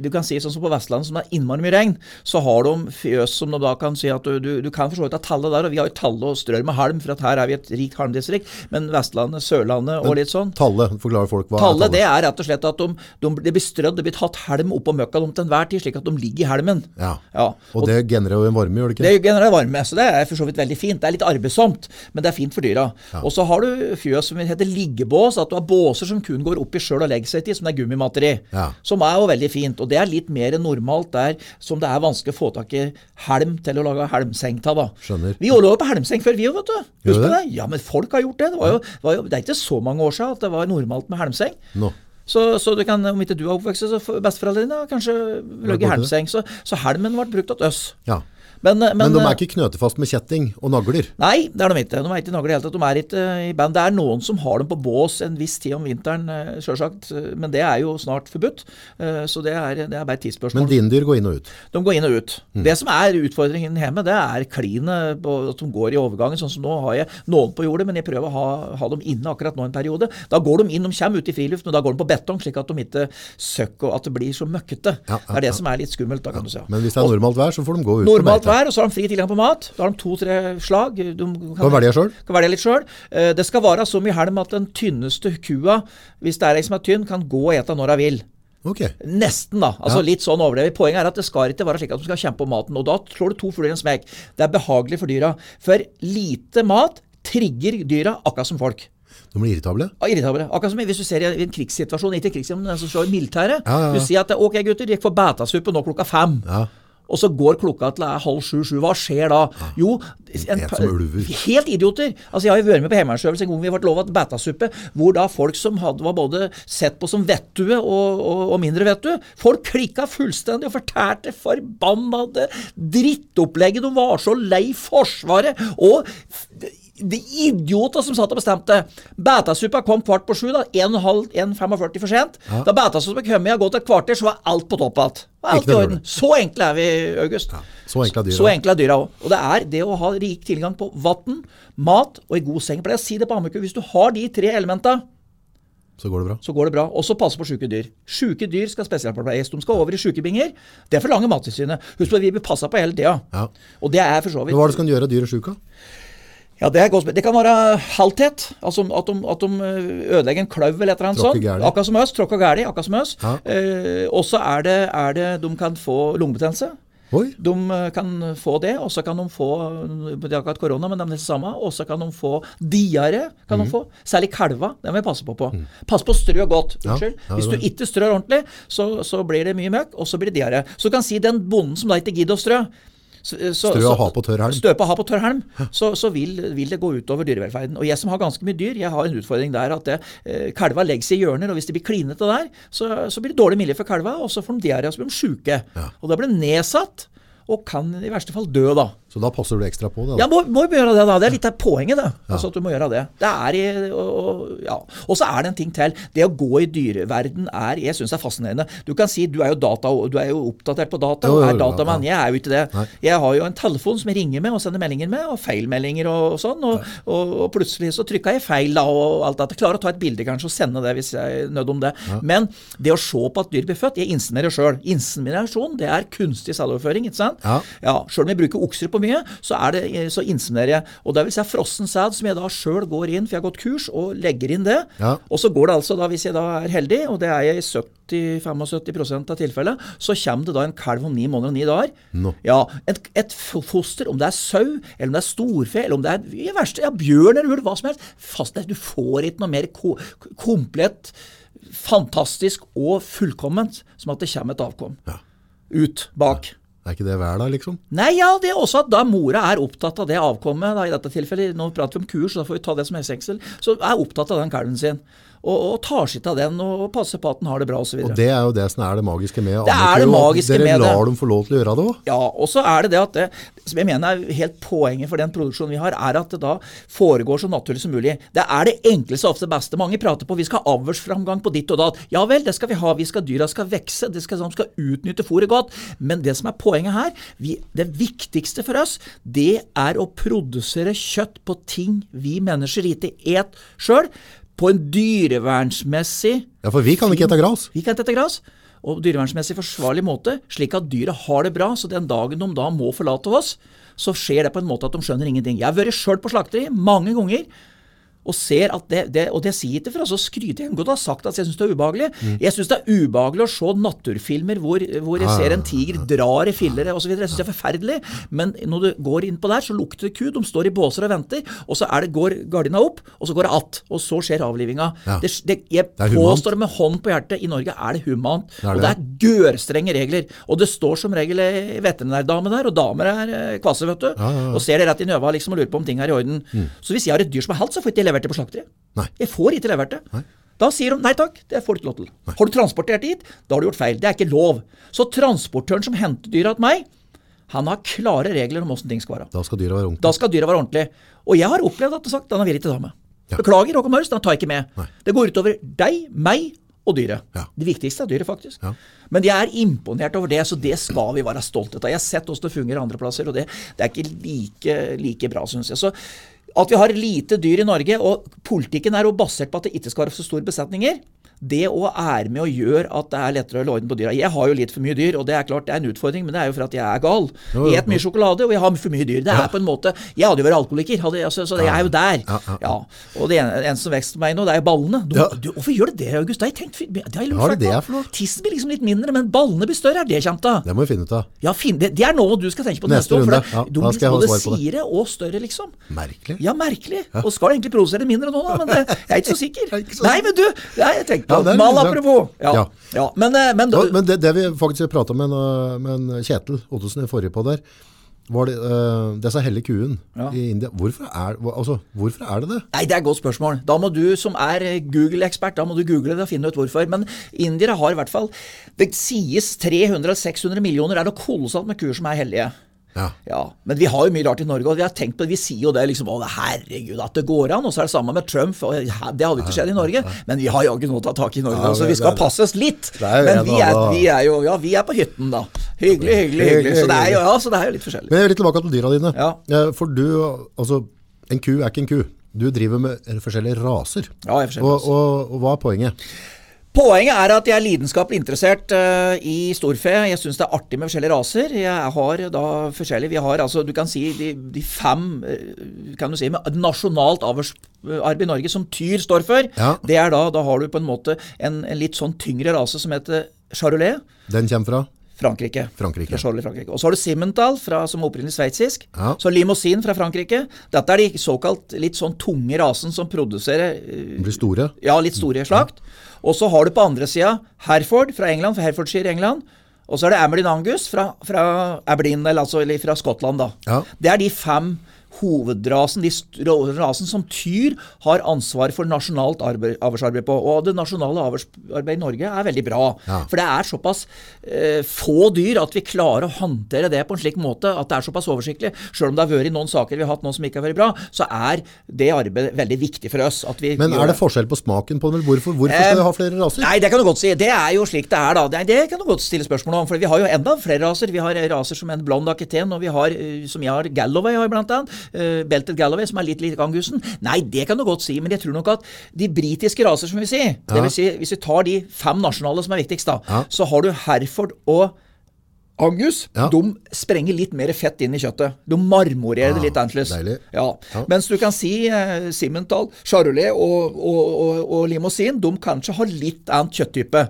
Du kan si sånn som på Vestlandet, som det er innmari mye regn, så har de fjøs som de da kan si at du, du, du kan for så vidt ha tallet der. og Vi har jo tallet og strør med halm, for at her er vi et rikt halmdistrikt. Men Vestlandet, Sørlandet og litt sånn Talle, forklarer folk hva Tallet er det er rett og slett at de, de, det blir strødd, det blir tatt helm oppå møkka dem til enhver tid, slik at de ligger i helmen. Ja. Ja, Og det genererer jo en varme, gjør det ikke? Det genererer varme, så det er for så vidt veldig fint. Det er litt arbeidsomt, men det er fint for dyra. Og så har du fjøs som heter liggebås, at du har båser som kun går opp i sjøl å legge seg til, som det er gummimatter i. Ja. Som er jo veldig fint. Og det er litt mer normalt der som det er vanskelig å få tak i helm til å lage helmseng av. da. Skjønner. Vi lå på helmseng før, vi òg, vet du. Husk du det? Ja, men folk har gjort det. Det, var jo, var jo, det er ikke så mange år siden at det var normalt med helmseng. Nå. Så, så du kan, om ikke du er oppvokst, så besteforeldrene kanskje i helmseng. Så, så helmen ble brukt av oss. Ja. Men, men, Men de er ikke knøtefast med kjetting og nagler. Nei, det er de ikke. De er ikke nagler i hele tatt. De er ikke eh, i band. Det er noen som har dem på bås en viss tid om vinteren, sjølsagt. Eh, Men det er jo snart forbudt. Eh, Så det er, det er bare et tidsspørsmål. Men dine dyr går inn og ut. De går inn og ut. Det som er utfordringen hjemme, det er klinet, at de går i overgangen. Sånn som nå har jeg noen på jordet, men jeg prøver å ha, ha dem inne akkurat nå en periode. Da går de inn, de kommer ut i friluft, men da går de på betong, slik at de ikke søkker, og at det blir så møkkete. Ja, ja, det er det som er litt skummelt, da, kan du si. Men hvis det er normalt vær, så får de gå ut Normalt beite. og så har de fri tilgang på mat. Da har de to-tre slag. De Kan velge selv? Kan velge litt sjøl. Det skal være så mye helm at den tynneste kua, hvis det er ei som er tynn, kan gå og ete når hun vil. Ok. Nesten, da. Altså Ja. Litt sånn overlever. Poenget er at det skal ikke være slik at de skal kjempe om maten. Og da slår du to fugler i en smekk. Det er behagelig for dyra. For lite mat trigger dyra akkurat som folk. De blir irritable. Ja, Irritable. Akkurat som hvis du ser i en krigssituasjon, ikke krigssituasjon, men den som slår militæret. Ja, ja, ja. Du sier at ok, gutter, gikk for betasuppe nå klokka fem. Ja. Og så går klokka til det er halv sju-sju. Hva skjer da? Jo, en, helt idioter. Altså Jeg har jo vært med på heimevernsøvelse en gang vi ble lovet betasuppe, hvor da folk som hadde, var både sett på som vettue og, og, og mindre vettue, folk klikka fullstendig og fortærte forbannede drittopplegget. De var så lei Forsvaret. Og de idioter som satt og bestemte. Betasuppa kom kvart på sju, da. 1,45 for sent. Da betasuppa kom og gått et kvarter, så var alt på topp igjen. Alt i orden. Så enkle er vi, August. Så enkle er dyra. Så enkle er dyra òg. Og det er det å ha rik tilgang på vann, mat og ei god seng. Pleier å si det på Ammerku. Hvis du har de tre elementa, Så går det bra. så går det bra. Også passe på syke dyr. Syke dyr skal spesialpleies. De skal over i sjukebinger. Det forlanger Mattilsynet. Husk at vi blir passa på hele tida. Ja. Og det er for så Men hva er det som kan gjøre dyret sjuka? Ja, det, det kan være halthet. Altså at de, at de ødelegger en klauv eller et eller annet sånt. Akkurat som oss. Tråkka gærlig. Akkurat som oss. Ja. Eh, og så er det, er det De kan få lungebetennelse. Oi, De eh, kan få det, og så kan de få Det er akkurat korona, men det er det samme. Og så kan de få diaré. kan de få. Særlig kalva. Det må vi passe på. på. Pass på å strø godt. Ja, Unnskyld. ja, Hvis du ikke strør ordentlig, så, så blir det mye møkk, og så blir det diaré. Så du kan si den bonden som da ikke gidder å strø så, så, Strø så- ha på tørr helm. Støpe og ha på tørr helm, så, så vil, vil det gå utover dyrevelferden. Og jeg som har ganske mye dyr, jeg har en utfordring der at det, eh, kalva legger seg i hjørner, og hvis det blir klinete der, så, så blir det dårlig miljø for kalva, og så får de diaré, og så blir de sjuke. Og da blir de nedsatt, og kan i verste fall dø, da. Så da passer du ekstra på det. Ja, må, må gjøre det, da. Det er litt av poenget, det. Altså at du må gjøre det. Det er og, og, ja. og så er det en ting til. Det å gå i dyreverden er Jeg syns er fascinerende. Du kan si du er jo, data, du er jo oppdatert på data, og er datamann. ja. Jeg er jo ikke det. Nei. Jeg har jo en telefon som jeg ringer med og sender meldinger med, og feilmeldinger og sånn. Og, og, og plutselig så trykka jeg feil, da, og alt dette. Klarer å ta et bilde kanskje og sende det hvis jeg er nødt om det. Men det å se på at dyr blir født Jeg inseminerer sjøl. Inseminasjon det er kunstig selvoverføring. ikke sant? Ja. Ja, Sjøl om jeg bruker okser på mye, så, er det, så inseminerer jeg. Og det vil si frossen sæd, som jeg da sjøl går inn, for jeg har gått kurs, og legger inn det. Ja. Og så går det altså da, hvis jeg da er heldig, og det er jeg i 70-75 av tilfellet, så kommer det da en kalv om ni måneder og ni dager. No. Ja, et, et foster, om det er sau, eller om det er storfe, eller om det er i verste, ja, bjørn eller ulv, hva som helst. Fast, du får ikke noe mer ko komplett, fantastisk og fullkomment som at det kommer et avkom. Ut bak. Er ikke det vær da, liksom? Nei, ja, det er også at da mora er opptatt av det avkommet, da, i dette tilfellet, nå prater vi om kurs, da får vi ta det som eksempel, så er opptatt av den kalven sin. Og, og tar sitt av den og, passer på at den har det bra osv. Det er jo det som er det magiske med Det er det magiske Dere med det. lar dem få lov til å gjøre det òg. Ja, og så er det det at det, som jeg mener er helt poenget for den produksjonen vi har, er at det da foregår så naturlig som mulig. Det er det enkleste og ofte beste. Mange prater på vi skal ha avlsframgang på ditt og datt. Ja vel, det skal vi ha. Vi skal Dyra skal vokse, de skal, de skal utnytte fôret godt. Men det som er poenget her, vi, det viktigste for oss, det er å produsere kjøtt på ting vi mennesker ikke et sjøl. På en dyrevernsmessig Ja, for vi kan ikke ete gras. vi kan ikke ete gras. Og dyrevernsmessig forsvarlig måte, slik at dyret har det bra. Så den dagen de da må forlate oss, så skjer det på en måte at de skjønner ingenting. Jeg har vært sjøl på slakteri mange ganger. Og ser at det, det, og det sier ikke for altså, å skryte, jeg kan godt ha sagt at jeg syns det er ubehagelig. Jeg syns det er ubehagelig å se naturfilmer hvor, hvor jeg ser en tiger drar i fillere osv. Jeg syns det er forferdelig. Men når du går inn på der, så lukter det ku. De står i båser og venter. Og så er det, går gardina opp, og så går det att. Og så skjer avlivinga. Ja. Det, det, jeg påstår med hånd på hjertet, i Norge er det humant. Det og det. er gørstrenge regler. Og det står som regel ei veterinærdame der, og damer er eh, kvasse, vet du. Ja, ja. Og ser det rett i nøva liksom, og lurer på om ting er i orden. Så hvis jeg har et dyr som er halt, så får jeg ikke levert det på slakteriet. Nei. Jeg får ikke levert det. Da sier de nei takk, det får du ikke lov til. Har du transportert dit, da har du gjort feil. Det er ikke lov. Så transportøren som henter dyra til meg, han har klare regler om åssen ting skal være. Da skal dyra være ordentlig. Da skal dyra være ordentlig. Og jeg har opplevd at det er sagt denne vil ikke ta med. Ja. Beklager, Håkon Maurus, den tar jeg ikke med. Nei. Det går utover deg, meg og dyret. Ja. Det viktigste er dyret, faktisk. Ja. Men jeg er imponert over det, så det skal vi være stolte av. Jeg har sett hvordan det fungerer andre plasser, og det, det er ikke like, like bra, syns jeg. Så at vi har lite dyr i Norge, og politikken er jo basert på at det ikke skal være så store besetninger, det òg er med og gjør at det er lettere å holde orden på dyra. Jeg har jo litt for mye dyr, og det er klart det er en utfordring, men det er jo for at jeg er gal. Jeg spiser mye sjokolade, og jeg har for mye dyr. Det er på en måte Jeg hadde jo vært alkoholiker, hadde, altså, så jeg er jo der. Ja, ja, ja. Og det eneste eneste som vokser meg nå, det er jo ballene. Du, Ja. du, hvorfor gjør det det, August? Det har jeg tenkt det har jeg lurt det på. Tissen blir liksom litt mindre, men ballene blir større. Er det kjent, da? Det må vi finne ut av. Ja, fin, det, det er noe du skal tenke på Neste neste år. For det, ja, da skal jeg ha svar på det. og større, liksom. Merkelig. Ja, merkelig. Og skal egentlig produsere mindre nå, da, men det, jeg er ikke så *laughs* sikker. Er Nei, men du, jeg tenkte Ja, er Mal apropos. Ja. Ja. ja. Men, eh, men, Ja, men det, det vi faktisk prata med, øh, med en Kjetil Ottosen i forrige på der, var det, uh, disse hellige kuen Ja. i India. Hvorfor er, altså, hvorfor er det det? Nei, det er et godt spørsmål. Da må du som er eh, Google-ekspert, da må du google det og finne ut hvorfor. Men indiere har i hvert fall Det sies 300-600 millioner. Det er noe kolossalt med kuer som er hellige. Ja. Ja, Men vi har jo mye rart i Norge, og vi har tenkt på det. Vi sier jo det liksom Å, herregud, at det går an. Og så er det samme med Trump. Og det hadde ikke skjedd i Norge. Men vi har jaggu noe å ta tak i i Norge, Ja, så vi skal passe oss litt. Er Men vi er, vi er jo Ja, vi er på hytten, da. Hyggelig, hyggelig, hyggelig. Så det er jo, ja, så det er jo litt forskjellig. Men jeg vil litt tilbake til dyra dine. Ja. Eh, For du, altså, en ku er ikke en ku. Du driver med forskjellige raser. Ja, jeg er Og, og, og hva er poenget? Poenget er at jeg er lidenskapelig interessert uh, i storfe. Jeg syns det er artig med forskjellige raser. Jeg har da forskjellige Vi har altså, du kan si de, de fem eh, kan du si, med nasjonalt avlsarbeid i Norge som Tyr står for. Ja. Det er da, da har du på en måte en, en litt sånn tyngre rase som heter charolais. Den kommer fra? Frankrike. Frankrike. Fra i Frankrike. Og så har du Simmental, fra, som er opprinnelig sveitsisk. Ja. Så Limousin fra Frankrike. Dette er de såkalt litt sånn tunge rasen som produserer uh, blir store? ja, litt store slakt. Og så har du på andre sida Herford fra England, fra Herfordshire i England. Og så er det Aberdeen Angus fra, fra Aberdeen, eller, altså, fra Skottland. da. Ja. Det er de fem hovedrasen, de rasen som Tyr har ansvar for nasjonalt arbeid, avlsarbeid på. Og det nasjonale avlsarbeidet i Norge er veldig bra. Ja. For det er såpass eh, få dyr at vi klarer å håndtere det på en slik måte at det er såpass oversiktlig. Selv om det har vært noen saker vi har hatt nå som ikke har vært bra, så er det arbeidet veldig viktig for oss. At vi Men er det forskjell på smaken på eller Hvorfor, hvorfor skal Eh, vi ha flere raser? Nei, det kan du godt si. Det er jo slik det er, da. Det, det kan du godt stille spørsmål om. For vi har jo enda flere raser. Vi har raser som en blond akiten, og vi har, eh, som jeg har, Galloway har blant annet. Eh, Belted Galloway, som er litt lik angusen. Nei, det kan du godt si, men jeg tror nok at de britiske raser, som vi sier, ja. si, hvis vi tar de fem nasjonale som er viktigst, da, Ja. så har du Herford og Angus, Ja. de sprenger litt mer fett inn i kjøttet. De marmorerer det Ah, litt annerledes. Ja. Ja. Mens du kan si eh, Simmental, Charolais og, og, og, og Limousin, de kanskje har litt annet kjøtttype.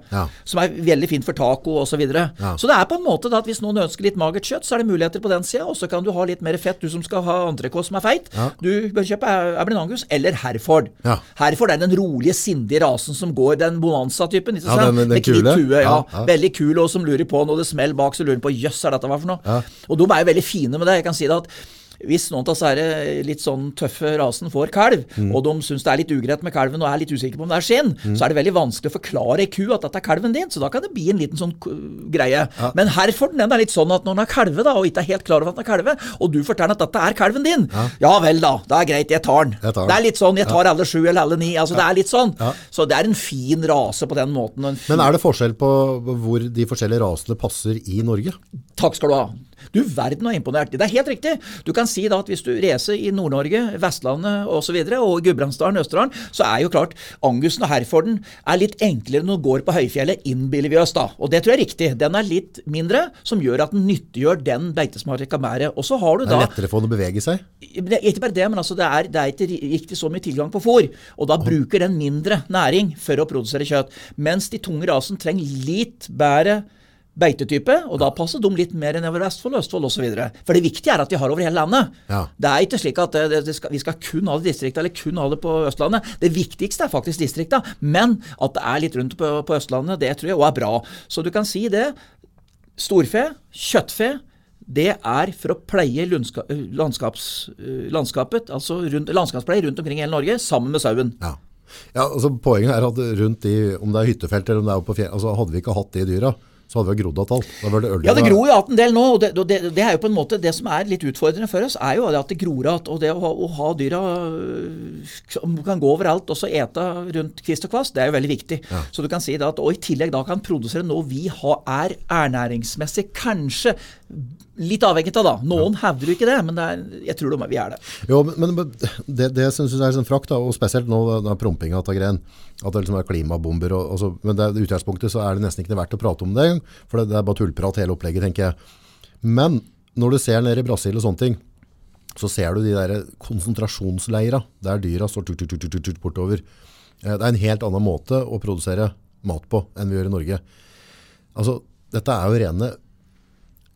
Som er veldig fint for taco osv. Så, videre. Ja. så det er på en måte da at hvis noen ønsker litt magert kjøtt, så er det muligheter på den sida. Og så kan du ha litt mer fett, du som skal ha entrecôte som er feit. Du bør kjøpe Aberdeen Angus eller Herford. Herford er den rolige, sindige rasen som går, den bonanza-typen. Ja, den, den- den kule. ja. Veldig kul, og som lurer på når det smeller bak, så lurer på jøss, er dette hva for noe? Ja. Og de er jo veldig fine med det. Jeg kan si det at hvis noen av disse her litt sånn tøffe rasen får kalv, Mm. og de syns det er litt ugreit med kalven og er litt usikre på om det er skinn, Mm. så er det veldig vanskelig å forklare ei ku at dette er kalven din. Så da kan det bli en liten sånn greie. greie. Men Herforden den er litt sånn at når den er kalve da, og ikke er helt klar over at den er kalve, og du forteller at dette er kalven din, ja, vel da, det er greit, jeg tar den. Jeg tar den. Det er litt sånn, jeg tar alle sju eller alle ni. altså Det er litt sånn. Ja. Så det er en fin rase på den måten. En fin Men er det forskjell på hvor de forskjellige rasene passer i Norge? Takk skal du ha. Du verden var imponert. Det er helt riktig. Du kan si da at hvis du reiser i Nord-Norge, Vestlandet osv., og, så videre, og Gudbrandsdalen, Østerdalen, så er jo klart Angusen og Herforden er litt enklere når du går på høyfjellet, innbiller vi oss da. Og det tror jeg er riktig. Den er litt mindre, som gjør at den nyttiggjør den beitesmarka mer. Og så har du da Det er lettere for den å bevege seg? det ikke bare det, men altså det, er, det er ikke riktig så mye tilgang på fôr. Og da bruker den mindre næring for å produsere kjøtt. Mens de tunge rasene trenger litt bedre beitetype, og da passer de litt mer nedover Vestfold, Østfold osv. For det viktige er at vi har over hele landet. Ja. Det er ikke slik at det, det skal, vi skal kun ha det i distriktet, eller kun ha det på Østlandet. Det viktigste er faktisk distrikta, men at det er litt rundt på, på Østlandet, det tror jeg òg er bra. Så du kan si det. Storfe, kjøttfe, det er for å pleie landskaps, landskapet, altså rundt, landskapspleie rundt omkring i hele Norge, sammen med sauen. Ja. ja altså Poenget er at rundt de, om det er hyttefelt eller om det er oppe på fjell, altså hadde vi ikke hatt de dyra, så hadde vi grodd att alt. Da var det øl. Ja, det gror jo igjen en del nå. og det, det, det er jo på en måte Det som er litt utfordrende for oss, er jo at det gror igjen. Og det å ha, å ha dyra øh, som kan gå overalt og så ete rundt kvist og kvast, det er jo veldig viktig. Så du kan si det at, Og i tillegg da kan produsere noe vi har, er ernæringsmessig kanskje litt avhengig av, da. Noen hevder jo ikke det, men det er, jeg tror de, vi er det. Jo, men, men det, det synes jeg er sånn frakt, da, og spesielt nå da prompinga av gren, at det liksom er klimabomber, og, og så, men det, i utgangspunktet så er det nesten ikke verdt å prate om det, for det, det er bare tullprat hele opplegget, tenker jeg. Men når du ser nede i Brasil og sånne ting, så ser du de der konsentrasjonsleira, der dyra står tut, tut, tut, tut, tut, bortover. Eh, Det er en helt annen måte å produsere mat på enn vi gjør i Norge. Altså, dette er jo rene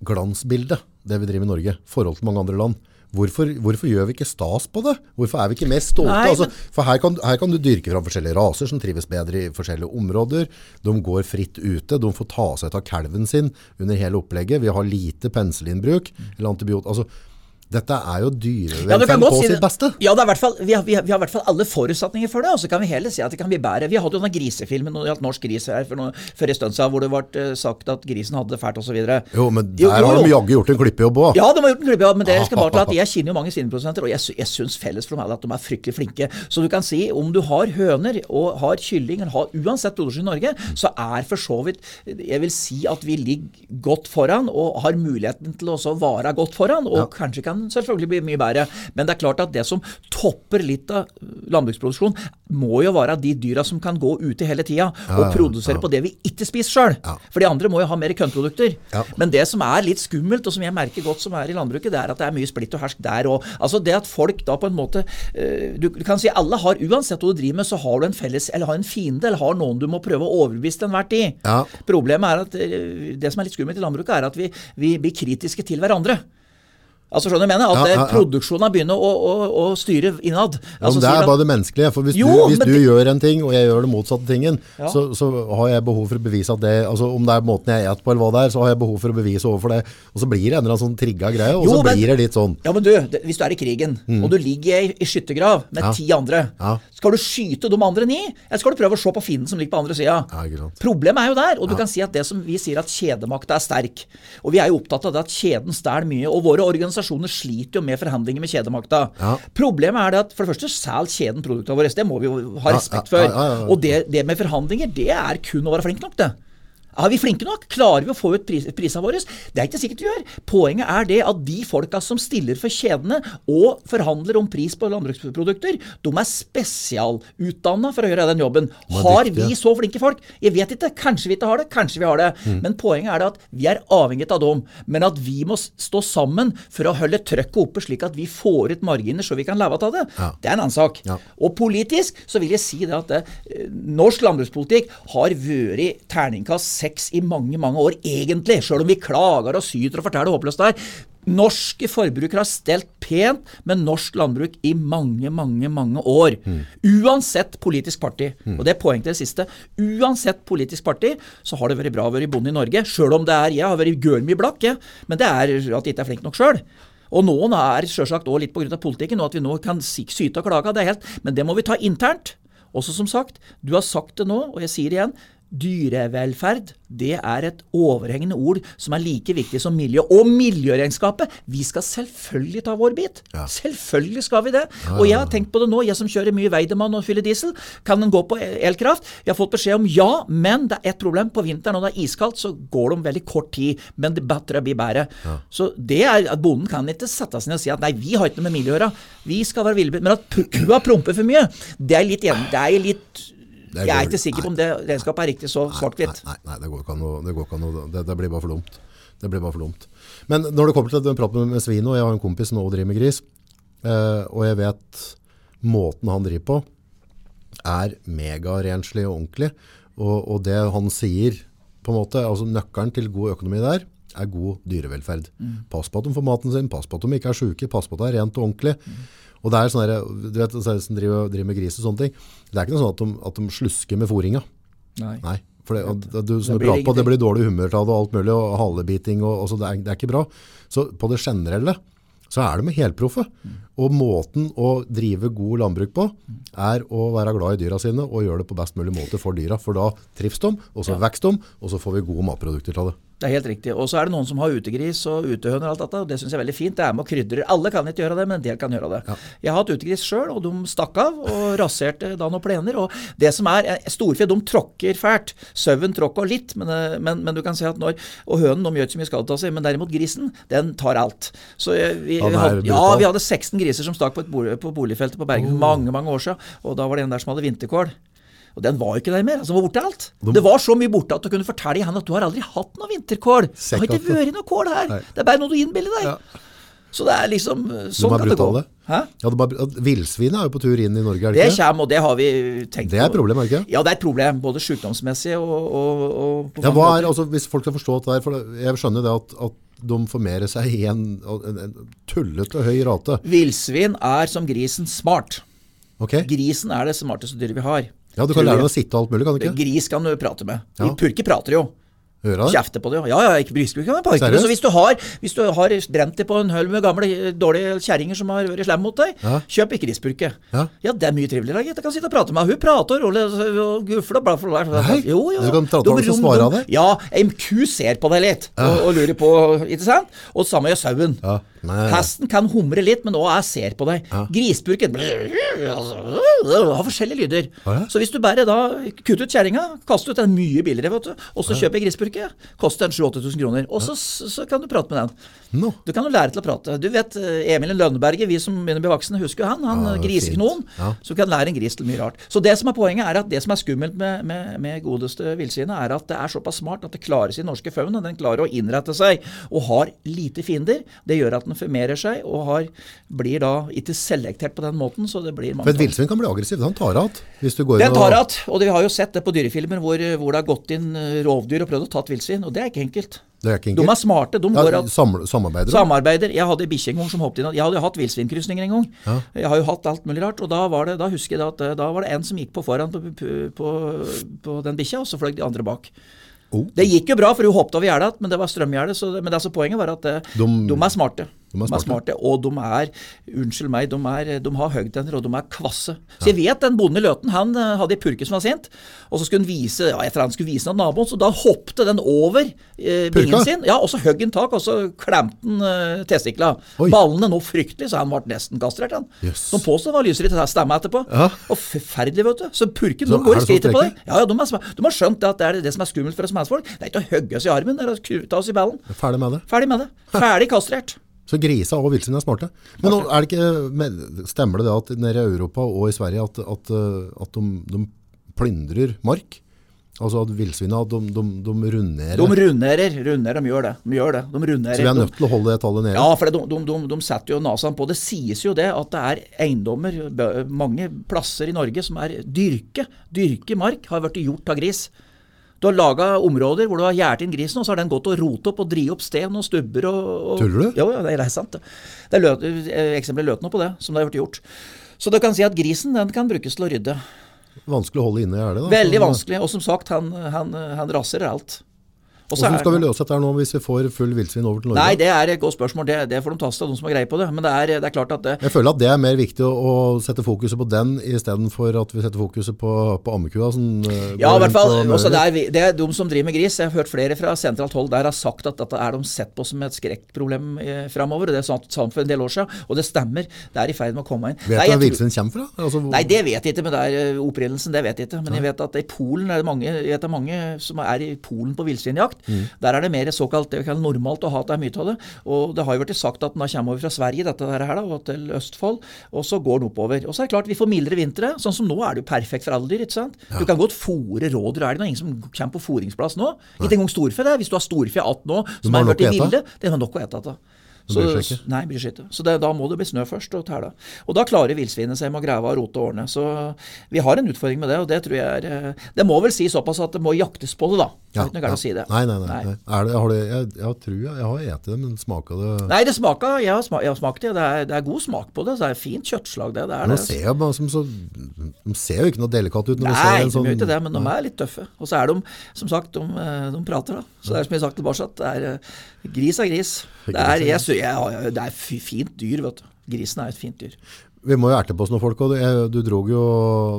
glansbildet, det vi driver i Norge, forhold til mange andre land. Hvorfor, hvorfor gjør vi ikke stas på det? Hvorfor er vi ikke mer stolte? Nei, altså, for her kan, her kan du dyrke fram forskjellige raser som trives bedre i forskjellige områder. De går fritt ute. De får ta seg av kalven sin under hele opplegget. Vi har lite penicillinbruk eller antibiotika. Altså, dette er jo Ja, du dyrevelferd ja, på si sitt beste. Ja, er fall, vi, har, vi, har, vi har i hvert fall alle forutsetninger for det, og så kan vi heller si at det kan bli bedre. Vi hadde jo denne grisefilmen når det gjaldt norsk gris her for, noe, for en stund siden, hvor det ble eh, sagt at grisen hadde det fælt osv. Jo, men Jo, der jo, har de jaggu gjort en klippejobb òg. Ja, de har gjort en klippejobb. men det skal bare til at *laughs* jeg kjenner jo mange svineprodusenter, og jeg, jeg syns felles for dem alle at de er fryktelig flinke. Så du kan si om du har høner og har kylling, eller har uansett produksjon i Norge, så er for så vidt Jeg vil si at vi ligger godt foran og har muligheten til å være godt foran, og kanskje kan selvfølgelig bli mye bedre. Men det er klart at det som topper litt av landbruksproduksjon, må jo være de dyra som kan gå ute hele tida og produsere på det vi ikke spiser sjøl. For de andre må jo ha mer kornprodukter. Men det som er litt skummelt, og som jeg merker godt som er i landbruket, det er at det er mye splitt og hersk der òg. Altså det at folk da på en måte eh, Du kan si alle har, uansett hva du driver med, så har du en felles, eller har en fiende, eller har noen du må prøve å overbevise til enhver tid. Problemet er at eh, det som er litt skummelt i landbruket, er at vi, vi blir kritiske til hverandre. Altså skjønner du mener? At Ja, ja, ja. produksjonen begynner å, å, å styre innad. Altså, det er bare det menneskelige. For hvis Jo, du, hvis du det- gjør en ting, og jeg gjør det motsatte tingen, så, så har jeg behov for å bevise at det altså Om det er måten jeg et på, eller hva det er, så har jeg behov for å bevise overfor det. Og så blir det en eller annen sånn trigga greie, og Jo, så men- blir det litt sånn. Ja, men du, hvis du er i krigen, og du ligger i, i skyttergrav med ti andre, skal du skyte de andre ni, eller skal du prøve å se på fienden som ligger på andre sida? Ja. Problemet er jo der, og du kan si at det som vi sier at kjedemakta er sterk. Og vi er jo opptatt av det at kjeden stjeler mye, og våre organisasjoner sliter jo med forhandlinger med kjedemakta. Ja. Problemet er det at for det første selger kjeden produktene våre, det må vi jo ha respekt for. Og det, det med forhandlinger, det er kun å være flink nok, det. Er vi flinke nok? Klarer vi å få ut pris, prisene våre? Det er ikke sikkert vi gjør. Poenget er det at de folka som stiller for kjedene og forhandler om pris på landbruksprodukter, de er spesialutdanna for å gjøre den jobben. Har vi så flinke folk? Jeg vet ikke. Kanskje vi ikke har det, kanskje vi har det. Mm. Men poenget er det at vi er avhengig av dem. Men at vi må stå sammen for å holde trøkket oppe, slik at vi får ut marginer så vi kan leve av det. Ja. Det er en annen sak. Ja. Og politisk så vil jeg si det at det, eh, norsk landbrukspolitikk har vært terningkast seks i mange, mange år, egentlig. Sjøl om vi klager og syter og forteller håpløst der. Norske forbrukere har stelt pent med norsk landbruk i mange, mange mange år. Uansett politisk parti. Og det er poeng til det siste. Uansett politisk parti så har det vært bra å være bonde i Norge. Sjøl om det er Jeg har vært gørn mye blakk, jeg. Men det er at jeg ikke er flink nok sjøl. Og noen er selvsagt òg litt pga. politikken, og at vi nå kan syte og klage, det er helt, men det må vi ta internt. Også som sagt, du har sagt det nå, og jeg sier det igjen. Dyrevelferd det er et overhengende ord som er like viktig som miljø. Og miljøregnskapet! Vi skal selvfølgelig ta vår bit. Ja. Selvfølgelig skal vi det. Og jeg har tenkt på det nå, jeg som kjører mye Weidemann og fyller diesel. Kan den gå på elkraft? Jeg har fått beskjed om ja, men det er ett problem. På vinteren når det er iskaldt, så går det om veldig kort tid. Men det batteriet blir bedre. Så det er at bonden kan ikke sette seg ned og si at nei, vi har ikke noe med miljøet å gjøre. Vi skal være villbitt. Men at kua promper for mye, det er litt. Det er litt Jeg er ikke sikker på om det regnskapet er riktig så svart-hvitt. Nei, nei, nei, det går ikke an å, det, går ikke an det, det blir bare for dumt. Det blir bare for dumt. Men når det kommer til den praten med svin, og jeg har en kompis som også driver med gris, eh, og jeg vet måten han driver på, er megarenslig og ordentlig. Og, og det han sier, på en måte, altså nøkkelen til god økonomi der, er god dyrevelferd. Pass på at de får maten sin, pass på at de ikke er syke, pass på at det er rent og ordentlig. Og det er sånn der, du vet, som driver, driver med gris og sånne ting, det er ikke noe sånn at de, at de slusker med fôringa. Nei. Nei, for det, og du, som Det blir på, det blir dårlig humør av det og alt mulig, og halebiting, og, og så det, er, det er ikke bra. Så på det generelle, så er de helproffe. Og måten å drive god landbruk på, er å være glad i dyra sine, og gjøre det på best mulig måte for dyra. For da trives de, og så vokser de, og så får vi gode matprodukter av det. Det er helt riktig. Og så er det noen som har utegris og utehøner og alt dette, og det syns jeg er veldig fint. Det er med og krydrer. Alle kan ikke gjøre det, men en del kan gjøre det. Jeg har hatt utegris sjøl, og de stakk av og raserte da noen plener. Og det som er eh, Storfe, de tråkker fælt. Sauen tråkker litt, men, eh, men, men du kan si at når Og hønen de gjør ikke så mye skade til seg, men derimot grisen, den tar alt. Så eh, vi, er hadde, ja, vi hadde 16 griser som stakk på, et bolig, på boligfeltet på Bergen for mange, mange år siden, og da var det en der som hadde vinterkål. Og den var jo ikke der mer. altså Den var borte alt. Det var så mye borte at du kunne fortelle henne at du har aldri hatt noe vinterkål. Det har ikke vært noe kål her. Nei. Det er bare noe du innbiller deg. Så det er liksom Sånn er kan det gå. Hæ? Ja, det bare, Villsvinet er jo på tur inn i Norge, er det Det ikke? kommer, og det har vi tenkt på. Det er et problem, er det ikke? Ja, det er et problem. Både sykdomsmessig og, og, og Ja, hva er, altså, hvis folk skal forstå det her, for jeg skjønner det at, at de formerer seg i en, en, en tullete høy rate. Villsvin er som grisen smart. Okay. Grisen er det smarteste dyret vi har. Ja, du kan lære den å sitte og alt mulig, kan du ikke? Gris kan du prate med. Ja. Purker prater jo. Kjefte på det, jo. Ja, ja, ikke. Seriøst? Så hvis du har, hvis du har brent deg på en høl med gamle, dårlige kjerringer som har vært slemme mot deg, Ja. kjøp ikke grispurke. Ja. ja. det er mye triveligere. Jeg kan sitte og prate med henne. Hun prater rolig og gufler og bla, bla, bla. Jo, jo. du kan prate med henne og svare av det? Ja, ku ser på deg litt og, og lurer på, ikke sant? Og samme gjør sauen. Ja. Nei. Hesten kan humre litt, men også jeg ser på deg. Grispurken har forskjellige lyder. Ja, ja. Så hvis du bare da kutter ut kjerringa, kaster ut den mye billigere, vet du, og så kjøper jeg grisburke, koster den 7000-8000 kroner, og så, så kan du prate med den. Nå. Du kan jo lære til å prate. Du vet eh, Emil Lønneberget, vi som begynner å bli voksne, husker han. Han Ja, er griseknoen. Ja. Så kan lære en gris til mye rart. Så det som er poenget, er at det som er skummelt med, med, med godeste villsvinet, er at det er såpass smart at det klarer sin norske fauna. Den klarer å innrette seg og har lite fiender. Det gjør at den formerer seg og har, blir da ikke selektert på den måten, så det blir For mange et villsvin kan bli aggressiv. Han tar att hvis du går inn den tar att, og vi har jo sett det på dyrefilmer hvor, hvor det har gått inn eh, rovdyr og prøvd å ta villsvin, og det er ikke enkelt. Det er ikke De er smarte. De Ja, går at samarbeider. Samarbeider. Jeg hadde en bikkje en gang som hoppet inn. Jeg hadde jo hatt villsvinkrysninger en gang. Ja. Jeg har jo hatt alt mulig rart. Og da, var det, da husker jeg at eh, da var det en som gikk på foran på, på, på, den bikkja, og så fløy de andre bak. Oh. Det gikk jo bra, for hun hoppet over gjerdet, men det var strømgjerde. Men det- Men det, altså, poenget var at eh, De- de, er smarte. De er smarte. Og de er, unnskyld meg, de, er, de har høgtenner, og de er kvasse. Så jeg vet den bonden i Løten, han eh, hadde ei purke som var sint, og så skulle han vise ja, jeg tror han skulle vise noen naboen, så da hoppte den over eh, bingen sin. Ja, og så høgg han tak, og så klemte han eh, testikla. Oi. Ballene nå fryktelig, så han ble nesten kastrert. han. Yes. De påstod det var lysere til stemme etterpå. Ja. Og forferdelig, vet du. Så purken Så de går er i skrittet på deg. Ja, ja, de, er, de har skjønt at det er det som er skummelt for oss menneskefolk. Det er ikke å hogge oss i armen, det er å ta oss i ballen. Ferdig med det. Ferdig med det. Ferdig kastrert. Så grisa og villsvin er smarte. Men nå, er det ikke, stemmer det det at nede i Europa og i Sverige at, at, at de, de plyndrer mark? Altså at villsvina de, de, de runderer. De runderer, runderer, de gjør det. De gjør det. De runderer. så vi er nødt til å holde det tallet nede. Ja, for de, de, setter jo nasene på. Det sies jo det at det er eiendommer mange plasser i Norge som er dyrke. Dyrke mark har blitt gjort av gris. Du har laga områder hvor du har gjerdet inn grisen, og så har den gått og rotet opp og dri opp sten og stubber og, og Tuller du? Jo, ja, det er sant. Det, er løt, eh, eksempler løt nå på det, som det har blitt gjort. Så du kan si at grisen den kan brukes til å rydde. Vanskelig å holde inne i gjerdet. Veldig vanskelig. Og som sagt, han, han, han raserer alt. Hvordan skal vi løse dette nå hvis vi får full villsvin over til Norge? Nei, det er et godt spørsmål. Det, det får de ta seg av, de som har greie på det. Men det er, det er klart at det, Jeg føler at det er mer viktig å, å sette fokuset på den istedenfor at vi setter fokuset på, på ammekua. Eh, Ja, i hvert fall. Også der, det er de som driver med gris. Jeg har hørt flere fra sentralt hold der har sagt at dette er de sett på som et skrekkproblem eh, framover. Det sa han for en del år siden, og det stemmer. Det er i ferd med å komme inn. Vet Nei, du hvor villsvin kommer fra? Altså, hvor- Nei, det vet jeg ikke, men det er eh, opprinnelsen, det vet jeg ikke. Men jeg vet at i Polen er det mange, jeg vet det er mange som er i Polen på villsvinjakt. Mm. Der er det mer såkalt det vi kaller normalt å ha at det er mye av det. Og det har jo vært sagt at den kommer over fra Sverige, dette her, da, og til Østfold, og så går den oppover. Og så er det klart, vi får mildere vintre. Sånn som nå er det jo perfekt for alle dyr, ikke sant. Du kan godt fôre rådyr. Er det er ingen som kommer på fôringsplass nå? Ikke engang storfe, det. Hvis du har storfe 18 nå, som har vært er blitt ville, det er nok å ete av. Det bryr seg ikke. Nei, bryr seg ikke. Så det, da må det bli snø først og tæle. Og da klarer villsvinet seg med å grave og rote ordne. Så vi har en utfordring med det, og det tror jeg er eh, Det må vel si såpass at det må jaktes på det, da. Er ikke noe gærent å si det. Nei, nei, nei. nei. Det, har det, jeg, jeg tror jeg, jeg har spist det, men smaker det Nei, det smaker Jeg har, smak, jeg har smakt det. Det er, det er god smak på det. Så det er fint kjøttslag, det. det, er Nå det. ser som så De ser jo ikke noe delikat ut når du Nei, ser de en sånn gjør ikke det, men de er litt tøffe. Og så er de, som sagt, de, eh, de prater, da. Så det er som jeg har sagt tilbake, at det er eh, gris er gris. Det er, jeg, jeg, det er fint dyr, vet du. Grisen er et fint dyr. Vi må jo erte på oss noen folk, og du, du drog jo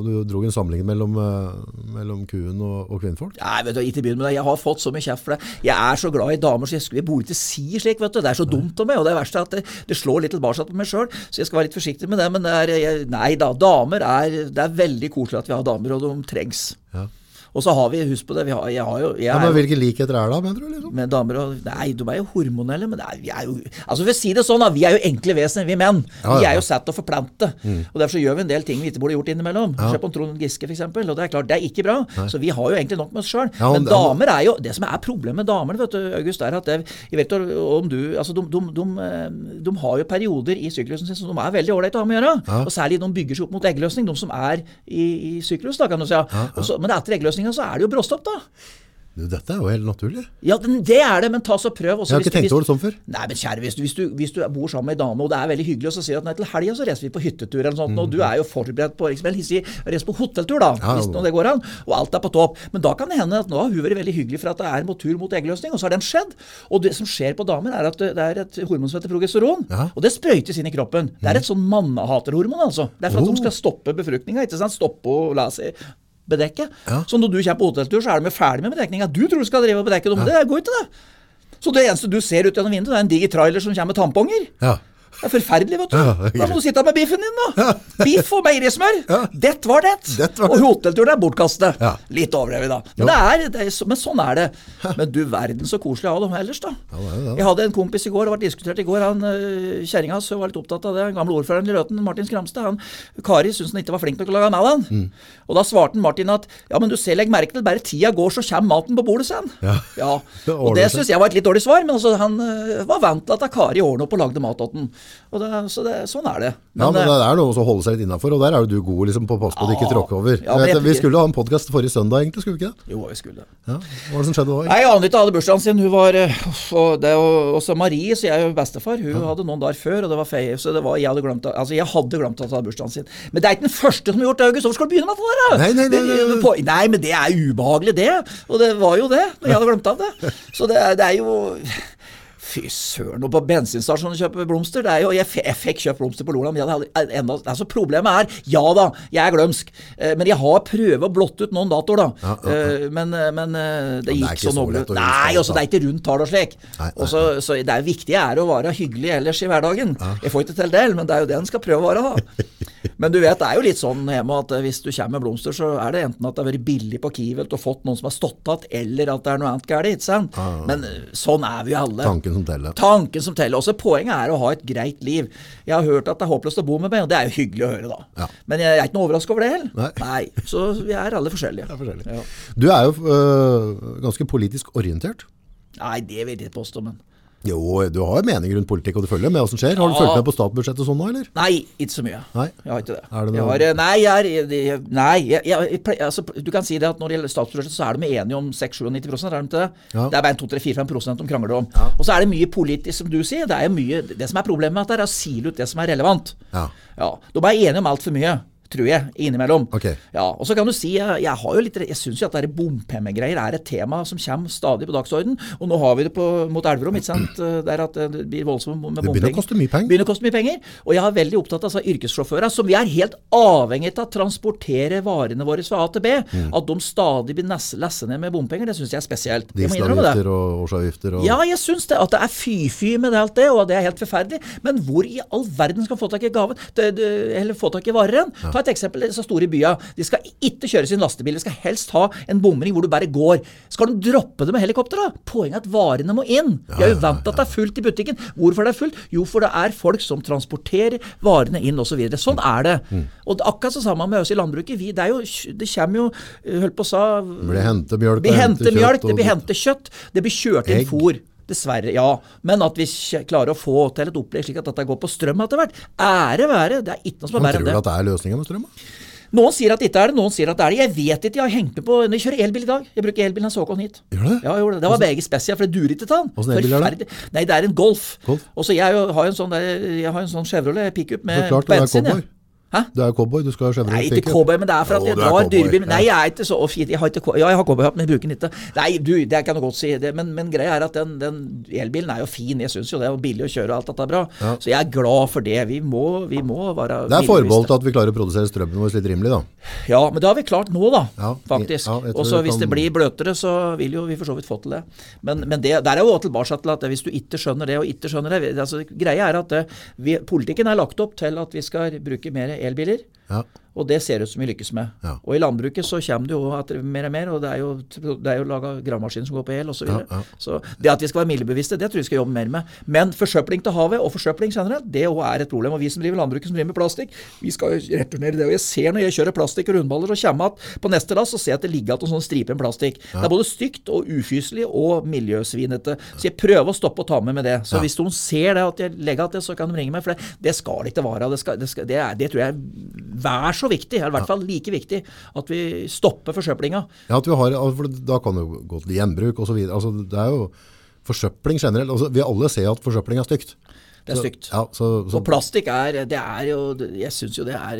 du drog en sammenligning mellom, eh, mellom kuen og, og kvinnfolk. Nei, vet du, ikke begynn med det. Jeg har fått så mye kjeft for det. Jeg er så glad i damer, så jeg, skulle, jeg burde ikke si slik, vet du. Det er så dumt av meg. Og det verste er at det, det slår litt tilbake på meg sjøl, så jeg skal være litt forsiktig med det. Men det er, jeg, nei da, damer er Det er veldig koselig at vi har damer, og de trengs. Ja. Og så har vi, husk på det, vi har, jeg har jo jeg Ja, men Hvilke likheter er det, mener du? liksom? med damer og Nei, de er jo hormonelle, men det er, vi er jo Altså For å si det sånn, da. Vi er jo enkle vesener, vi menn. Ja, Vi er jo satt og forplante. forplante. Og Derfor så gjør vi en del ting vi ikke burde gjort innimellom. Se på Trond Giske, f.eks. Og det er klart, det er ikke bra. Så vi har jo egentlig nok med oss sjøl. Ja, men damer er jo Det som er problemet med damer, vet du, August, er at det, jeg vet om du Altså, de, de, de, eh, de har jo perioder i syklusen sin som de er veldig ålreite å ha med å gjøre. Og særlig de bygger seg opp mot eggløsning, de som er i, i syklus, da, kan du si. Ja. Også, men etter eggløsninga så er det jo bråstopp, da. Du, dette er jo helt naturlig. Ja, det er det, men ta så prøv. også Jeg har ikke du- tenkt over det sånn før. Nei, men kjære, hvis du, hvis, du, hvis du bor sammen med ei dame, og det er veldig hyggelig, og så sier du at nei, til helga så reiser vi på hyttetur, eller sånt, og du er jo forberedt på liksom, si, reise på hotelltur, da, Mm. Ja, hvis det går an, og alt er på topp. Men da kan det hende at nå har hun vært veldig hyggelig for at det er en tur mot eggløsning, og så har den skjedd. Og det som skjer på damer, er at det er et hormon som heter progesteron, Ja. og det sprøytes inn i kroppen. Det er et sånn mannehaterhormon, altså. Det er for at Oh. de skal stoppe befruktninga, ikke sant? Stoppe og la seg bedekke. Ja. Så når du kommer på hotelltur, så er de ferdig med bedekninga. Du tror du skal drive og bedekke dem, ja. det går ikke, det. Så det eneste du ser ut gjennom vinduet, er en diger trailer som kommer med tamponger. Ja. Det er forferdelig, vet du. Ja, Da må du sitte med biffen din, da. Biff og meierismør. Ja. Det var det. Det var Og hotellturen er bortkastet. Ja. Litt overdrevet, da. Men, det er, det er, men sånn er det. Men du verden så koselig jeg har dem ellers, da. Ja. Jeg hadde en kompis i går, det var diskutert i går, han øh, kjerringa hans var litt opptatt av det. Den gamle ordføreren i Løten, Martin Skramstad, han Kari syntes han ikke var flink nok til å lage mat. han. Mm. Og da svarte Martin at ja, men du ser, legg merke til, bare tida går, så kommer maten på bordet sen. Ja. *laughs* Det Og det syns jeg var et litt dårlig svar, men altså, han øh, var vant til at Kari ordna opp og lagde mat til han. Det, så det, sånn er det. ja, men det er noe å holde seg litt innafor, og der er jo du god liksom, på å passe på at du ikke tråkke tråkker over. Ja, men vet, vi skulle ha en podkast forrige søndag, egentlig, skulle vi ikke det? Jo, vi skulle det. Ja. Hva var det som skjedde da? Nei, Anita hadde bursdagen sin. Hun var øh, og det, og også Marie, så jeg er jo bestefar, hun hadde noen dager før, og det var feie, så det var, jeg hadde glemt Altså, jeg hadde glemt at hun hadde bursdagen sin. Men det er ikke den første som har gjort det, August. Hvorfor skal du begynne med det der? Nei, nei, nei, nei, nei. Men det er ubehagelig, det. Og det var jo det, når jeg hadde glemt av det. *laughs* Så det, det er jo Fy søren, og på bensinstasjonen kjøpe blomster det er jo, Jeg, jeg fikk kjøpt blomster på Lola, men jeg hadde enda, altså problemet er Ja da, jeg er glømsk, eh, men jeg har prøvd å blotte ut noen datoer, da. Ja, ja, ja. Eh, Men, eh, men det gikk sånn så huske Nei, alt, altså, det er ikke rundt tall og slik. Nei, nei, også, så, det er viktig er å være hyggelig ellers i hverdagen. Jeg får ikke til det, men det er jo det en skal prøve å være, da. *laughs* Men du vet, det er jo litt sånn hjemme at hvis du kommer med blomster, så er det enten at det har vært billig på Kiwelt og fått noen som har stått igjen, eller at det er noe annet galt? Men sånn er vi jo alle. Tanken som teller. Tanken som teller. Også poenget er å ha et greit liv. Jeg har hørt at det er håpløst å bo med meg, og det er jo hyggelig å høre, da. Ja. Men jeg er ikke noe overrasket over det heller. Nei. *laughs* Så vi er alle forskjellige. *laughs* er forskjellige. Ja. Du er jo øh, ganske politisk orientert. Nei, det vil jeg ikke påstå, men Jo, du har jo mening rundt politikk, og du følger med hva som skjer. Har du Ja. fulgt med på statsbudsjettet og sånn nå, eller? Nei, ikke så mye. Nei. Jeg har ikke det. Er det jeg noe- har, nei, jeg er, jeg, nei jeg, jeg, altså, du kan si det at når det gjelder statsbudsjettet, så er de enige om 6-97 er de ikke det? Ja. Det er bare 2-3-4-5 de krangler om. Og så er det mye politisk, som du sier. Det er mye, det som er problemet med dette, er å sile ut det som er relevant. Ja. Ja, De er enige om altfor mye. Tror jeg, innimellom. Okay. Ja, og så kan du si, jeg, har jo litt, jeg syns jo at det bompengegreier er et tema som kommer stadig på dagsorden. Og nå har vi det på, mot Elverum, ikke sant. Der at det blir voldsomt med Det begynner å koste mye penger. Begynner å koste mye penger. Og jeg er veldig opptatt av altså, yrkessjåførene, som vi er helt avhengig av å transportere varene våre fra A til B. Mm. At de stadig blir lesset ned med bompenger, det syns jeg er spesielt. Dieselavgifter og årsavgifter og Ja, jeg syns det. At det er fy-fy med det alt det, og det er helt forferdelig. Men hvor i all verden skal få tak i gaven, eller få tak i varer hen? Ta et eksempel. Disse store bya. De skal ikke kjøre sin lastebil. De skal helst ha en bomring hvor du bare går. Skal de droppe det med helikopter, da? Poenget er at varene må inn. Vi er jo vant til at det er fullt i butikken. Hvorfor det er fullt? Jo, for det er folk som transporterer varene inn, osv. Så videre. sånn er det. Og er akkurat så sammen med oss i landbruket. Vi, det, er jo, det kommer jo, holdt på å sa blir hente mjølk, Vi og henter hente kjøtt, det blir hentet kjøtt, det blir kjørt inn fôr. Dessverre, ja. Men at vi klarer å få til et opplegg slik at dette går på strøm etter hvert, ære være. Det er ikke noe som er verre enn det. tror du at det er løsninga med strøm? da? Noen sier at det ikke er det, noen sier at det er det. Jeg vet ikke, jeg har hengt med på jeg kjører elbil i dag. Jeg bruker elbilen jeg så kom hit. Gjør det? Ja, jeg gjorde det. Det var begge Spesial, for det durer ikke til den. Hvordan elbil er det? Nei, det er en Golf. Golf? Og så jeg har jo en sånn, der, jeg har en sånn Chevrolet pickup med Så klart du er bensin. Hæ? Du er cowboy, du skal ha Chevrolet Nei, ikke cowboy, men det er for at Jo, jeg drar dyrebil. Nei, jeg er ikke så fint. Jeg har ikke, ja, jeg har cowboyhatt, men jeg bruker den ikke. Nei, du, det kan du godt si. Det, men, men greia er at den, den elbilen er jo fin. Jeg syns jo det er billig å kjøre, og alt dette er bra. Ja. Så jeg er glad for det. Vi må, vi må være Det er forbeholdt at vi klarer å produsere strømmen vår litt rimelig, da. Ja, men det har vi klart nå, da. Ja, faktisk. og så hvis kan- det blir bløtere, så vil jo vi for så vidt få til det. Men, men det, der er jo tilbake til at hvis du ikke skjønner det og ikke skjønner det altså, Greia er at det, vi, politikken er lagt opp til at vi skal bruke mer elbiler. Ja. Og det ser ut som vi lykkes med. Ja. Og i landbruket så kommer det jo etter mer og mer, og det er jo, det er jo laga gravemaskiner som går på el osv. Så, videre. Ja, ja. så det at vi skal være miljøbevisste, det tror jeg vi skal jobbe mer med. Men forsøpling til havet og forsøpling generelt, det òg er et problem. Og vi som driver landbruket som driver med plastikk, vi skal jo returnere det. Og jeg ser når jeg kjører plastikk og rundballer, så kommer jeg på neste lass så ser jeg at det ligger igjen noen striper stripe med plastikk. Det er både stygt og ufyselig og miljøsvinete. Så jeg prøver å stoppe og ta med med det. Så hvis noen ser det at jeg legger igjen det, så kan de ringe meg. For det, det skal det ikke være. Det, skal, det, skal, det, er, det tror jeg er vær så viktig, eller i hvert fall like viktig, at vi stopper forsøplinga. Ja, at vi har, for da kan det jo gå til gjenbruk videre. Altså, det er jo forsøpling generelt. Altså, vi alle ser at forsøpling er stygt. Det er stygt. Ja, så, så, Og plastikk er Det er jo Jeg syns jo det er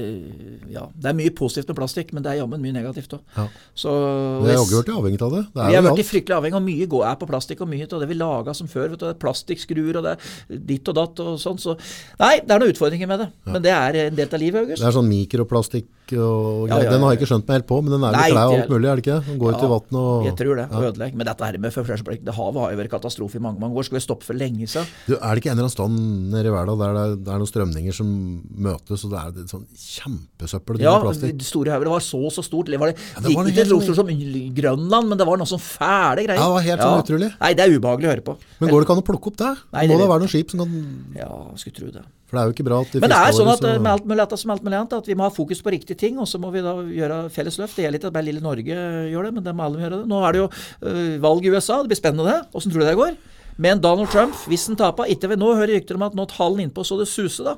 Ja, det er mye positivt med plastikk, men det er jammen mye negativt òg. Ja. Så vi er jo blitt avhengig av det. det er vi alt. blitt fryktelig avhengig, og mye går, er på plastikk, og mye av det vi laga som før. vet du, det er Plastikkskruer, og det er ditt og datt og sånn. Så nei, det er noen utfordringer med det. Men det er en del av livet, August. Det er sånn mikroplastikk og Ja, ja, ja. Den har jeg ikke skjønt meg helt på, men den er jo vel klær og alt mulig, er det ikke? Den går ut i vann og Jeg tror det. Ja. og ødelegger. Men dette her med forsøpling Det havet har jo vært katastrofe i mange mange år. Skal vi stoppe for lenge siden? Du, er det ikke en eller annen stand nede i verden der det er, det er noen strømninger som møtes, og det er sånn kjempesøppel Ja, det store hauger. Det var så så stort. Det var, det, det var ikke så sånn- stort som Grønland, men det var noe sånn fæle greier. Ja, det var helt sånn utrolig. Nei, det er ubehagelig å høre på. Men går det ikke an å plukke opp det? Nei, det det må da være noen skip som kan Ja, skulle tro det. For det er jo ikke bra at de Men det er sånn at så- eh, med alt mulig annet som alt mulig annet, at vi må ha fokus på riktige ting, og så må vi da gjøre felles løft. Det gjelder ikke at bare lille Norge gjør det, men det må alle gjøre det. Nå er det jo øh, valg i USA, det blir spennende det. Åssen tror du det går? Men Donald Trump, hvis han taper ikke ved, Nå hører rykter om at nå tar han innpå så det suser, da.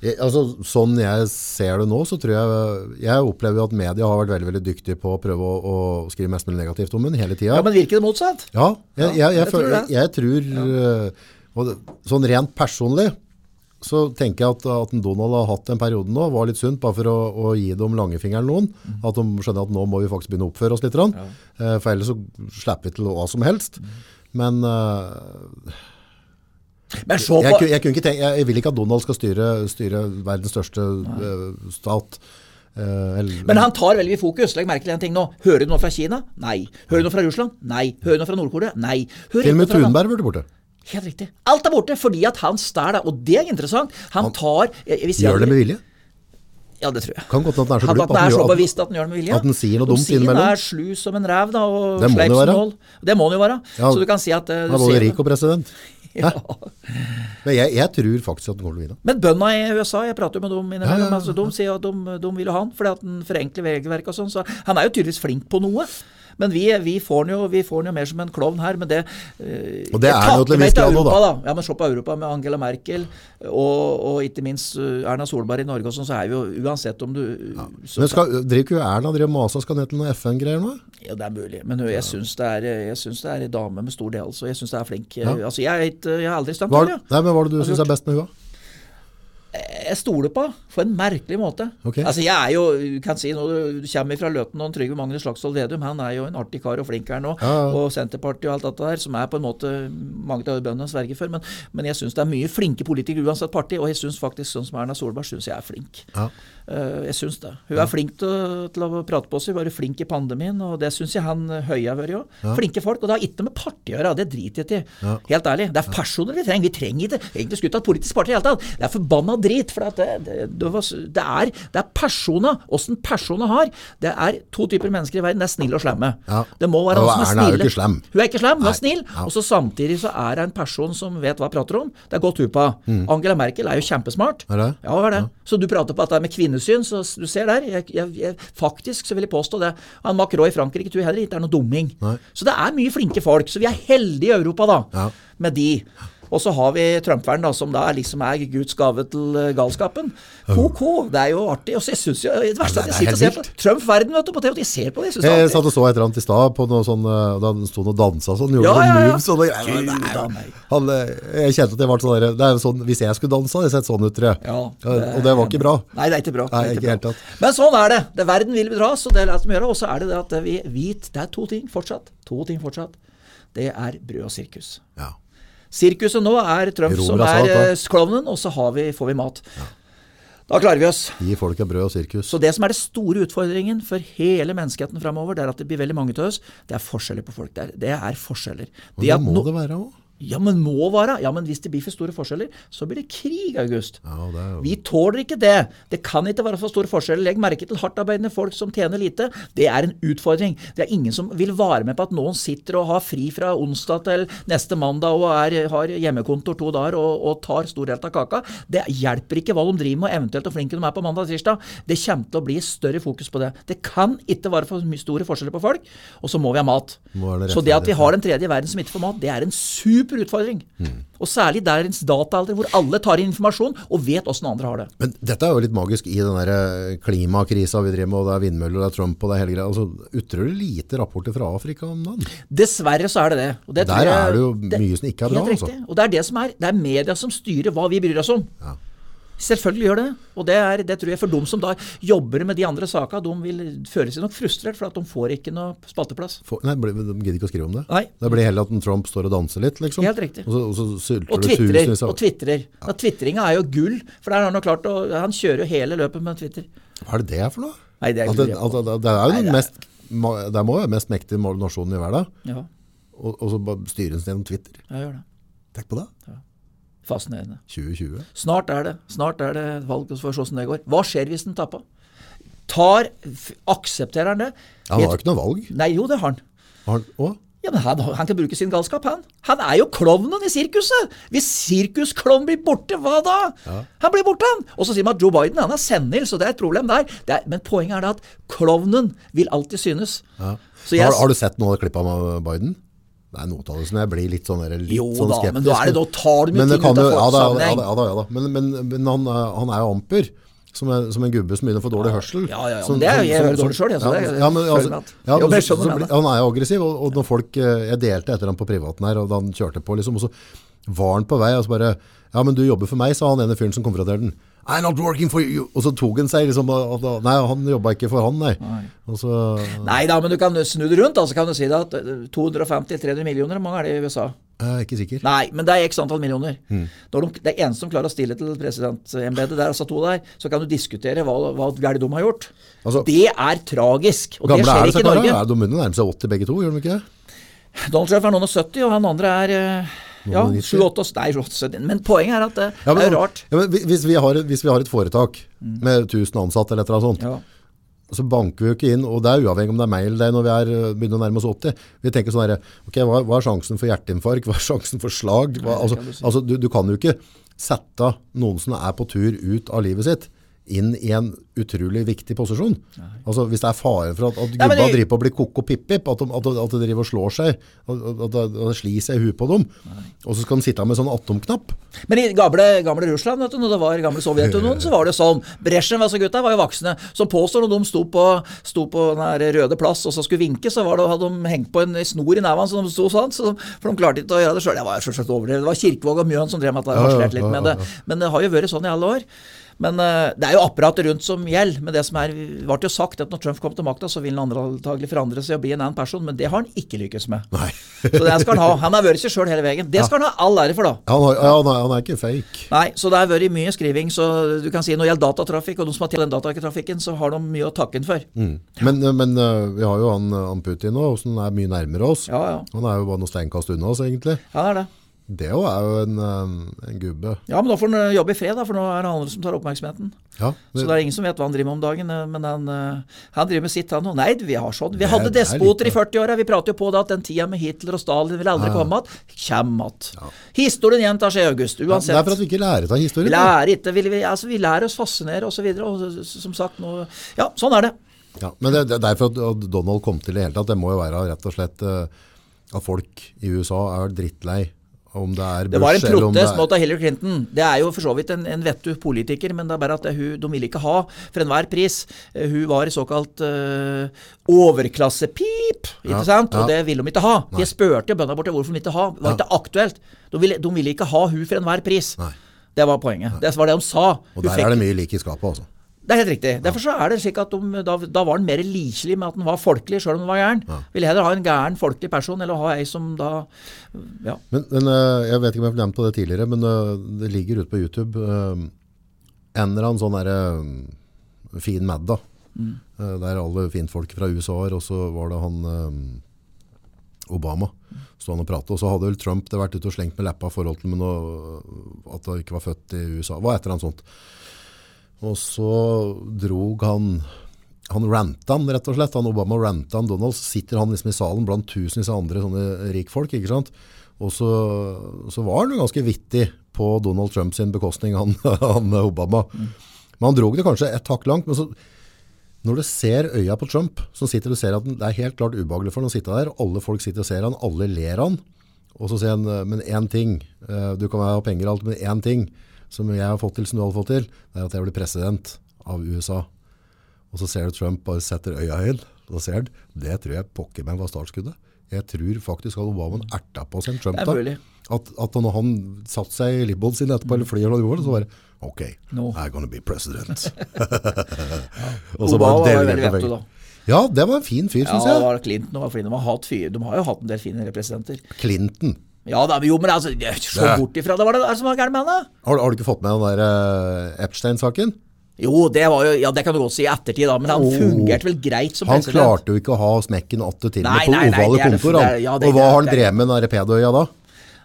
Jeg, altså, sånn jeg ser det nå, så tror jeg Jeg opplever jo at media har vært veldig veldig dyktige på å prøve å, å skrive mest mulig negativt om den hele tida. Ja, Men virker det motsatt? Ja, jeg, jeg, jeg, tror tror eh, og det, Sånn rent personlig så tenker jeg at, at Donald har hatt en periode nå, var litt sunt, bare for å, å gi dem langefingeren noen. Mm. At de skjønner at nå må vi faktisk begynne å oppføre oss litt. grann. Eh, For ellers så slipper vi til hva som helst. Mm. Men uh, Men på, jeg, jeg, ikke tenke, jeg, jeg vil ikke at Donald skal styre, styre verdens største stat. Eh, eller, Men han tar veldig mye fokus. Legg merke til en ting nå. Hører du noe fra Kina? Nei. Hører du noe fra Russland? Nei. Hører du noe fra Nord-Korea? Nei. Hører til og med Thunberg burde borte. Helt riktig. Alt er borte fordi at han stær det. og det er interessant. Han tar jeg, jeg Gjør det med vilje? Ja, det tror jeg. Kan godt at den er så Han, glup at den er så bevisst at den gjør det med vilje. at den sier noe dumt innimellom. den er slu som en ræv, da, og sleip som være. nål. Det må den jo være. Ja, så du kan si at uh, du både rik og president. *laughs* ja. Men jeg, jeg tror faktisk at den kommer til å vinne. Men bøndene i USA, jeg prater jo med dem innimellom, ja, ja. altså, de sier at de, de vil ha han fordi at han forenkler regelverket og sånn. Så han er jo tydeligvis flink på noe. Men vi, vi, får den jo, vi får han jo mer som en klovn her. Men det uh, Og det er jo til en viss grad nå, da. Ja, men se på Europa med Angela Merkel og, og ikke minst eh, Erna Solberg i Norge og sånn, så er vi jo uansett om du så, Men skal, driver ikke Erna driver masa og skal ned til noen FN-greier nå? Ja, det er mulig. Men jeg syns det er Jeg synes det er en dame med stor del, så jeg syns det er flink. Ja. Altså, jeg, jeg har aldri stemt for henne. nei, men hva er det du du syns er best med henne? Jeg stoler på på en merkelig måte. Okay. Altså Jeg er jo, du kan si når du kommer fra Løten og Trygve Magnus Slagsvold Vedum, han er jo en artig kar og flink her nå. Ja, ja. Og Senterpartiet og alt dette der, som er på en måte mange av bøndene sverger for. Men, men jeg syns det er mye flinke politikere uansett parti, og jeg syns faktisk sånn som Erna Solberg synes jeg er flink. Ja. Eh, Jeg syns det. Hun er flink til, til å prate på seg, være flink i pandemien, og det syns jeg han eh, Høie har vært òg. Flinke folk. Og det har ikke med parti å gjøre, det driter jeg i. Helt ærlig. Det er personer vi trenger. Vi trenger ikke egentlig skutt av et politisk parti i det hele tatt. Det er forbanna drit. For det, det, det, det, er, det er persona. Åssen persona har. Det er to typer mennesker i verden. Det er snille og slemme. Ja. Det må være noen som er Erna er jo ikke slem. Hun er ikke slem, hun er snill. Ja. Og så samtidig så er det en person som vet hva hun prater om. Det er godt hun på. Angela Merkel er jo kjempesmart. Mm. Er det? Ja, det? Så du prater på at det er med kvinnesyn, så du ser der. Jeg, jeg, jeg, faktisk så vil jeg påstå det. Han Macron i Frankrike tror jeg heller ikke er noe dumming. Nei. Så det er mye flinke folk. Så vi er heldige i Europa, da, Ja. med de. Og så har vi Trump-vern, som da liksom er Guds gave til eh, galskapen. KK, det er jo artig. Og så jeg synes jo, Det verste er at jeg er sitter og ser på. Trump-verden vet du, på TV. Jeg ser på det. Jeg det er Jeg satt og så et eller annet i stad sånn eh, Da han sto og dansa sånn, gjorde Ja, ja, ja. moves og greier. Det er eh, Jeg kjente at det var sånn der, Det er jo sånn Hvis jeg skulle dansa, hadde jeg sett sånn ut, tror jeg. Ja, og det var ikke bra. Nei, det er ikke bra. Nei, er ikke bra. helt tatt. Men sånn er det. det verden vil bedras, og det lar vi gjøre. Og så er det det at vi vet Det er to ting fortsatt. To ting fortsatt. Det er brød og sirkus. Ja. Sirkuset nå er Trump Romer som er salt, eh, klovnen, og så har vi, får vi mat. Da klarer vi oss. Gi folka brød og sirkus. Så det som er det store utfordringen for hele menneskeheten framover, det er at det blir veldig mange av oss, det er forskjeller på folk der. Det er forskjeller. Men det det må no- det være òg. Ja, men må være. Ja, men hvis det blir for store forskjeller, så blir det krig, August. Ja, det jo Vi tåler ikke det. Det kan ikke være for store forskjeller. Legg merke til hardtarbeidende folk som tjener lite. Det er en utfordring. Det er ingen som vil være med på at noen sitter og har fri fra onsdag til neste mandag og er, har hjemmekontor to dager og, og tar stor del av kaka. Det hjelper ikke hva de driver med, og eventuelt hvor flinke de er på mandag og tirsdag. Det kommer til å bli større fokus på det. Det kan ikke være for store forskjeller på folk, og så må vi ha mat. Det Så det at vi har en tredje verden som ikke får mat, det er en super utfordring. Og særlig dagens dataalder, hvor alle tar inn informasjon og vet åssen andre har det. Men dette er jo litt magisk i den eh, klimakrisa vi driver med, og det er vindmøller, og det er Trump og det er hele greia. Altså, utrolig lite rapporter fra Afrika om dagen. Dessverre så er det det. Det Der jeg- er det jo mye som ikke er bra, Helt altså. Og det er det som er. Det er media som styrer hva vi bryr oss om. Selvfølgelig gjør det. Og det, er, det tror jeg for de som da jobber med de andre sakene, de vil føle seg nok frustrert for at de får ikke noe spalteplass. For, nei, de gidder ikke å skrive om det. Nei. Det blir heller at en Trump står og danser litt, liksom. Helt riktig. Og så, og så sylter Og tvitrer. av Og tvitrer. Ja. Tvitringa er jo gull, for der har han jo klart å Han kjører jo hele løpet med Twitter. Hva er det det er for noe? Nei, det er At det, at det, det er jo den mest Det må være mest mektige nasjonen i verden. Ja, Og, og så styres den gjennom Twitter. jeg gjør det. Tenk på det. Fascinerende. 2020. Snart er det Snart er det valg, så får vi se hvordan det går. Hva skjer hvis den tapper? Tar, Aksepterer han det? Han har jo ikke noe valg. Nei, jo, det har han. Har han. Ja, men han, han kan bruke sin galskap, han. Han er jo klovnen i sirkuset! Hvis sirkusklovnen blir borte, hva da? Han blir borte, han! Og så sier man at Joe Biden han er senil, så det er et problem der. Det er, men poenget er det at klovnen vil alltid synes. Så jeg, har, har du sett noe av klippet av Biden? Det er noe som jeg blir litt sånn, litt Jo sånn da, skeptisk. men da er det- da tar de jo Men ting ut av jo- ja, da, ja, sammenheng. da, ja, da, ja, da. Men, men, men han, er- han er jo amper. Som, er, som en gubbe som begynner å få dårlig hørsel. Ja, ja, ja, men det er jo- jeg hører dårlig som- selv, ja, men, altså, ja, Jo, men så, så, han er jo aggressiv, og, og når folk eh, Jeg delte etter ham på privaten her, og da han kjørte på, liksom, og så var han på vei, og så bare Ja, men du jobber for meg, sa han ene fyren som konfronterte den. I'm not working for you. Og så tok han seg liksom Nei, han jobba ikke for han, nei. Og så Nei da, men du kan snu det rundt. Altså kan du si det at eh, 250-300 millioner, hvor mange er det i USA? Jeg er ikke sikker. Nei, men det er x antall millioner. Mm. Når de, det eneste som klarer å stille til presidentembetet, det er altså to der, så kan du diskutere hva, hva galt de har gjort. Altså- det er tragisk, og det er skjer det ikke i Norge. Gamle Er det, de begynner nærme seg 80 begge to, gjør de ikke det? Donald Trump er noen og 70, og han andre er eh, ja, Noen og 90. 7-8 Nei, 70. Men poenget er at det, Ja, men, er rart. Ja, men hvis, vi har, hvis vi har et foretak med 1000 ansatte eller et eller annet sånt, så banker vi jo ikke inn, og det er uavhengig om det er meg eller deg når vi er, øh, begynner å nærme oss 80. Vi tenker sånn her, ok, hva, hva er sjansen for hjerteinfarkt? Hva er sjansen for slag? Hva, altså, du si. altså du, du kan jo ikke sette noen som er på tur ut av livet sitt, inn i en utrolig viktig posisjon. Altså Hvis det er fare for at, at gubba Nei, det- driver på å bli koko pippip, at at, at de driver og slår seg, at, det slir seg i huet på dem, og så skal de sitte med sånn atomknapp. Men i gamle, gamle Russland, vet du, når det var gamle Sovjetunionen, så var det sånn. Bresjen altså gutta var jo voksne. Som påstår når de sto på, sto på den Røde plass og så skulle vinke, så var det, hadde de hengt på en snor i neven, så de sto sånn. Så, for de klarte ikke å gjøre det sjøl. Det var selvsagt overdrevet. Det var Kirkevåg og Mjøen som drev med at det Ja, ja, litt med det. ja, ja. Men det har jo vært sånn i alle år. Men uh, det er jo apparatet rundt som gjelder. Men det som er, ble jo sagt at når Trump kom til makta, så vil han antagelig forandre seg og bli en annen person. Men det har han ikke lykkes med. Nei. *laughs* Så det skal han ha. Han har vært seg sjøl hele veien. Det skal han ha all ære for, da. Han, har, ja, han, er, han er ikke fake. Nei, så det har vært mye skriving. Så du kan si når det gjelder datatrafikk, og de som har til den datatrafikken, så har de mye å takke han for. Mm. Men, men uh, vi har jo han, han Putin nå, som er mye nærmere oss. Ja, ja. Han er jo bare noen steinkast unna oss, egentlig. Ja, det er det. Det jo er jo en, øh, en gubbe. Ja, men nå får han jobbe i fred, da, for nå er det andre som tar oppmerksomheten. Ja, Så det er ingen som vet hva han driver med om dagen, eh, men han, eh, han driver med sitt, han òg. Nei, vi har sånn. Vi Det- hadde despoter litt... i 40-åra. Vi prater jo på det at den tida med Hitler og Stalin vil aldri Ja. komme igjen. Kjem igjen. Historien gjentar seg i august, uansett. det er for at vi ikke lærer av historien. Vi lærer ikke, vi, vi, altså, vi lærer oss fascinere og så og som sagt nå Ja, sånn er det. Ja, men det, det er derfor at Donald kom til i det hele tatt. Det må jo være rett og slett at folk i USA er drittlei. Om det er Bush Det var en protest mot Hillary Clinton. Det er jo for så vidt en, en vettu politiker, men det er bare at det, hun, de ville ikke ha for enhver pris. Eh, Hun var i såkalt uh, overklassepip, ikke Ja, sant? Og ja. det ville de ikke ha. Jeg spurte bøndene borte hvorfor de ikke ha. Det var ikke aktuelt. De ville, de ville ikke ha hun for enhver pris. Nei. Det var poenget. Det var det de sa. Og Hun der fikk- er det mye lik i skapet, altså. Det er helt riktig. Derfor så er det slik at de, da, da var han mer likelig med at han var folkelig, sjøl om han var gæren. Ville heller ha en gæren folkelig person, eller ha ei som da Ja. Men, men øh, jeg vet ikke om jeg har nevnt på det tidligere, men øh, det ligger ute på YouTube øh, en eller annen sånn der, øh, fin mad da. Øh, der alle fintfolk fra USA er, og så var det han Obama. Så han og pratet, og så hadde vel Trump det vært ute og slengt med leppa i forhold til noe, at han ikke var født i USA. Hva et eller annet sånt. Og så drog han han ranta han, rett og slett. Han Obama ranta han Donald. Så sitter han liksom i salen blant tusenvis av andre sånne rikfolk, ikke sant? Og så, så var han jo ganske vittig på Donald Trump sin bekostning, han, *laughs* han Obama. Men han drog det kanskje et hakk langt. Men så, når du ser øya på Trump, så sitter og ser at det er helt klart ubehagelig for han å sitte der. Alle folk sitter og ser han, alle ler han. Og så sier han, men én ting, eh, du kan ha penger og alt, men én ting som jeg har fått til, som du har fått til, det er at jeg blir president av USA. Og så ser du Trump bare setter øya og så ser han, det tror jeg pokker meg var startskuddet. Jeg tror faktisk at Obama erta på seg en Trump Det da. At, at når han satte seg i libboen sin etterpå, eller flyet, eller noe, så bare ok, no. I'm gonna be president. *laughs* og så Obama bare var delte veldig på veggen. da. Ja, det var en fin fyr, Ja, synes det jeg. var Clinton var flin. de har, hatt fyr, de har jo hatt en del fine representanter. Clinton. Ja da, jo, men altså, se bort ifra det. Var det er det som var gærent med han, da? Har, har du ikke fått med den der uh, Epstein-saken? Jo, det var jo, ja, det kan du godt si i ettertid, da, men han Oh. fungerte vel greit som Han president. klarte jo ikke å ha smekken atte til Nei, med på nei, ovale kontor. Han. ja, og hva har han drevet med den der pedoøya da?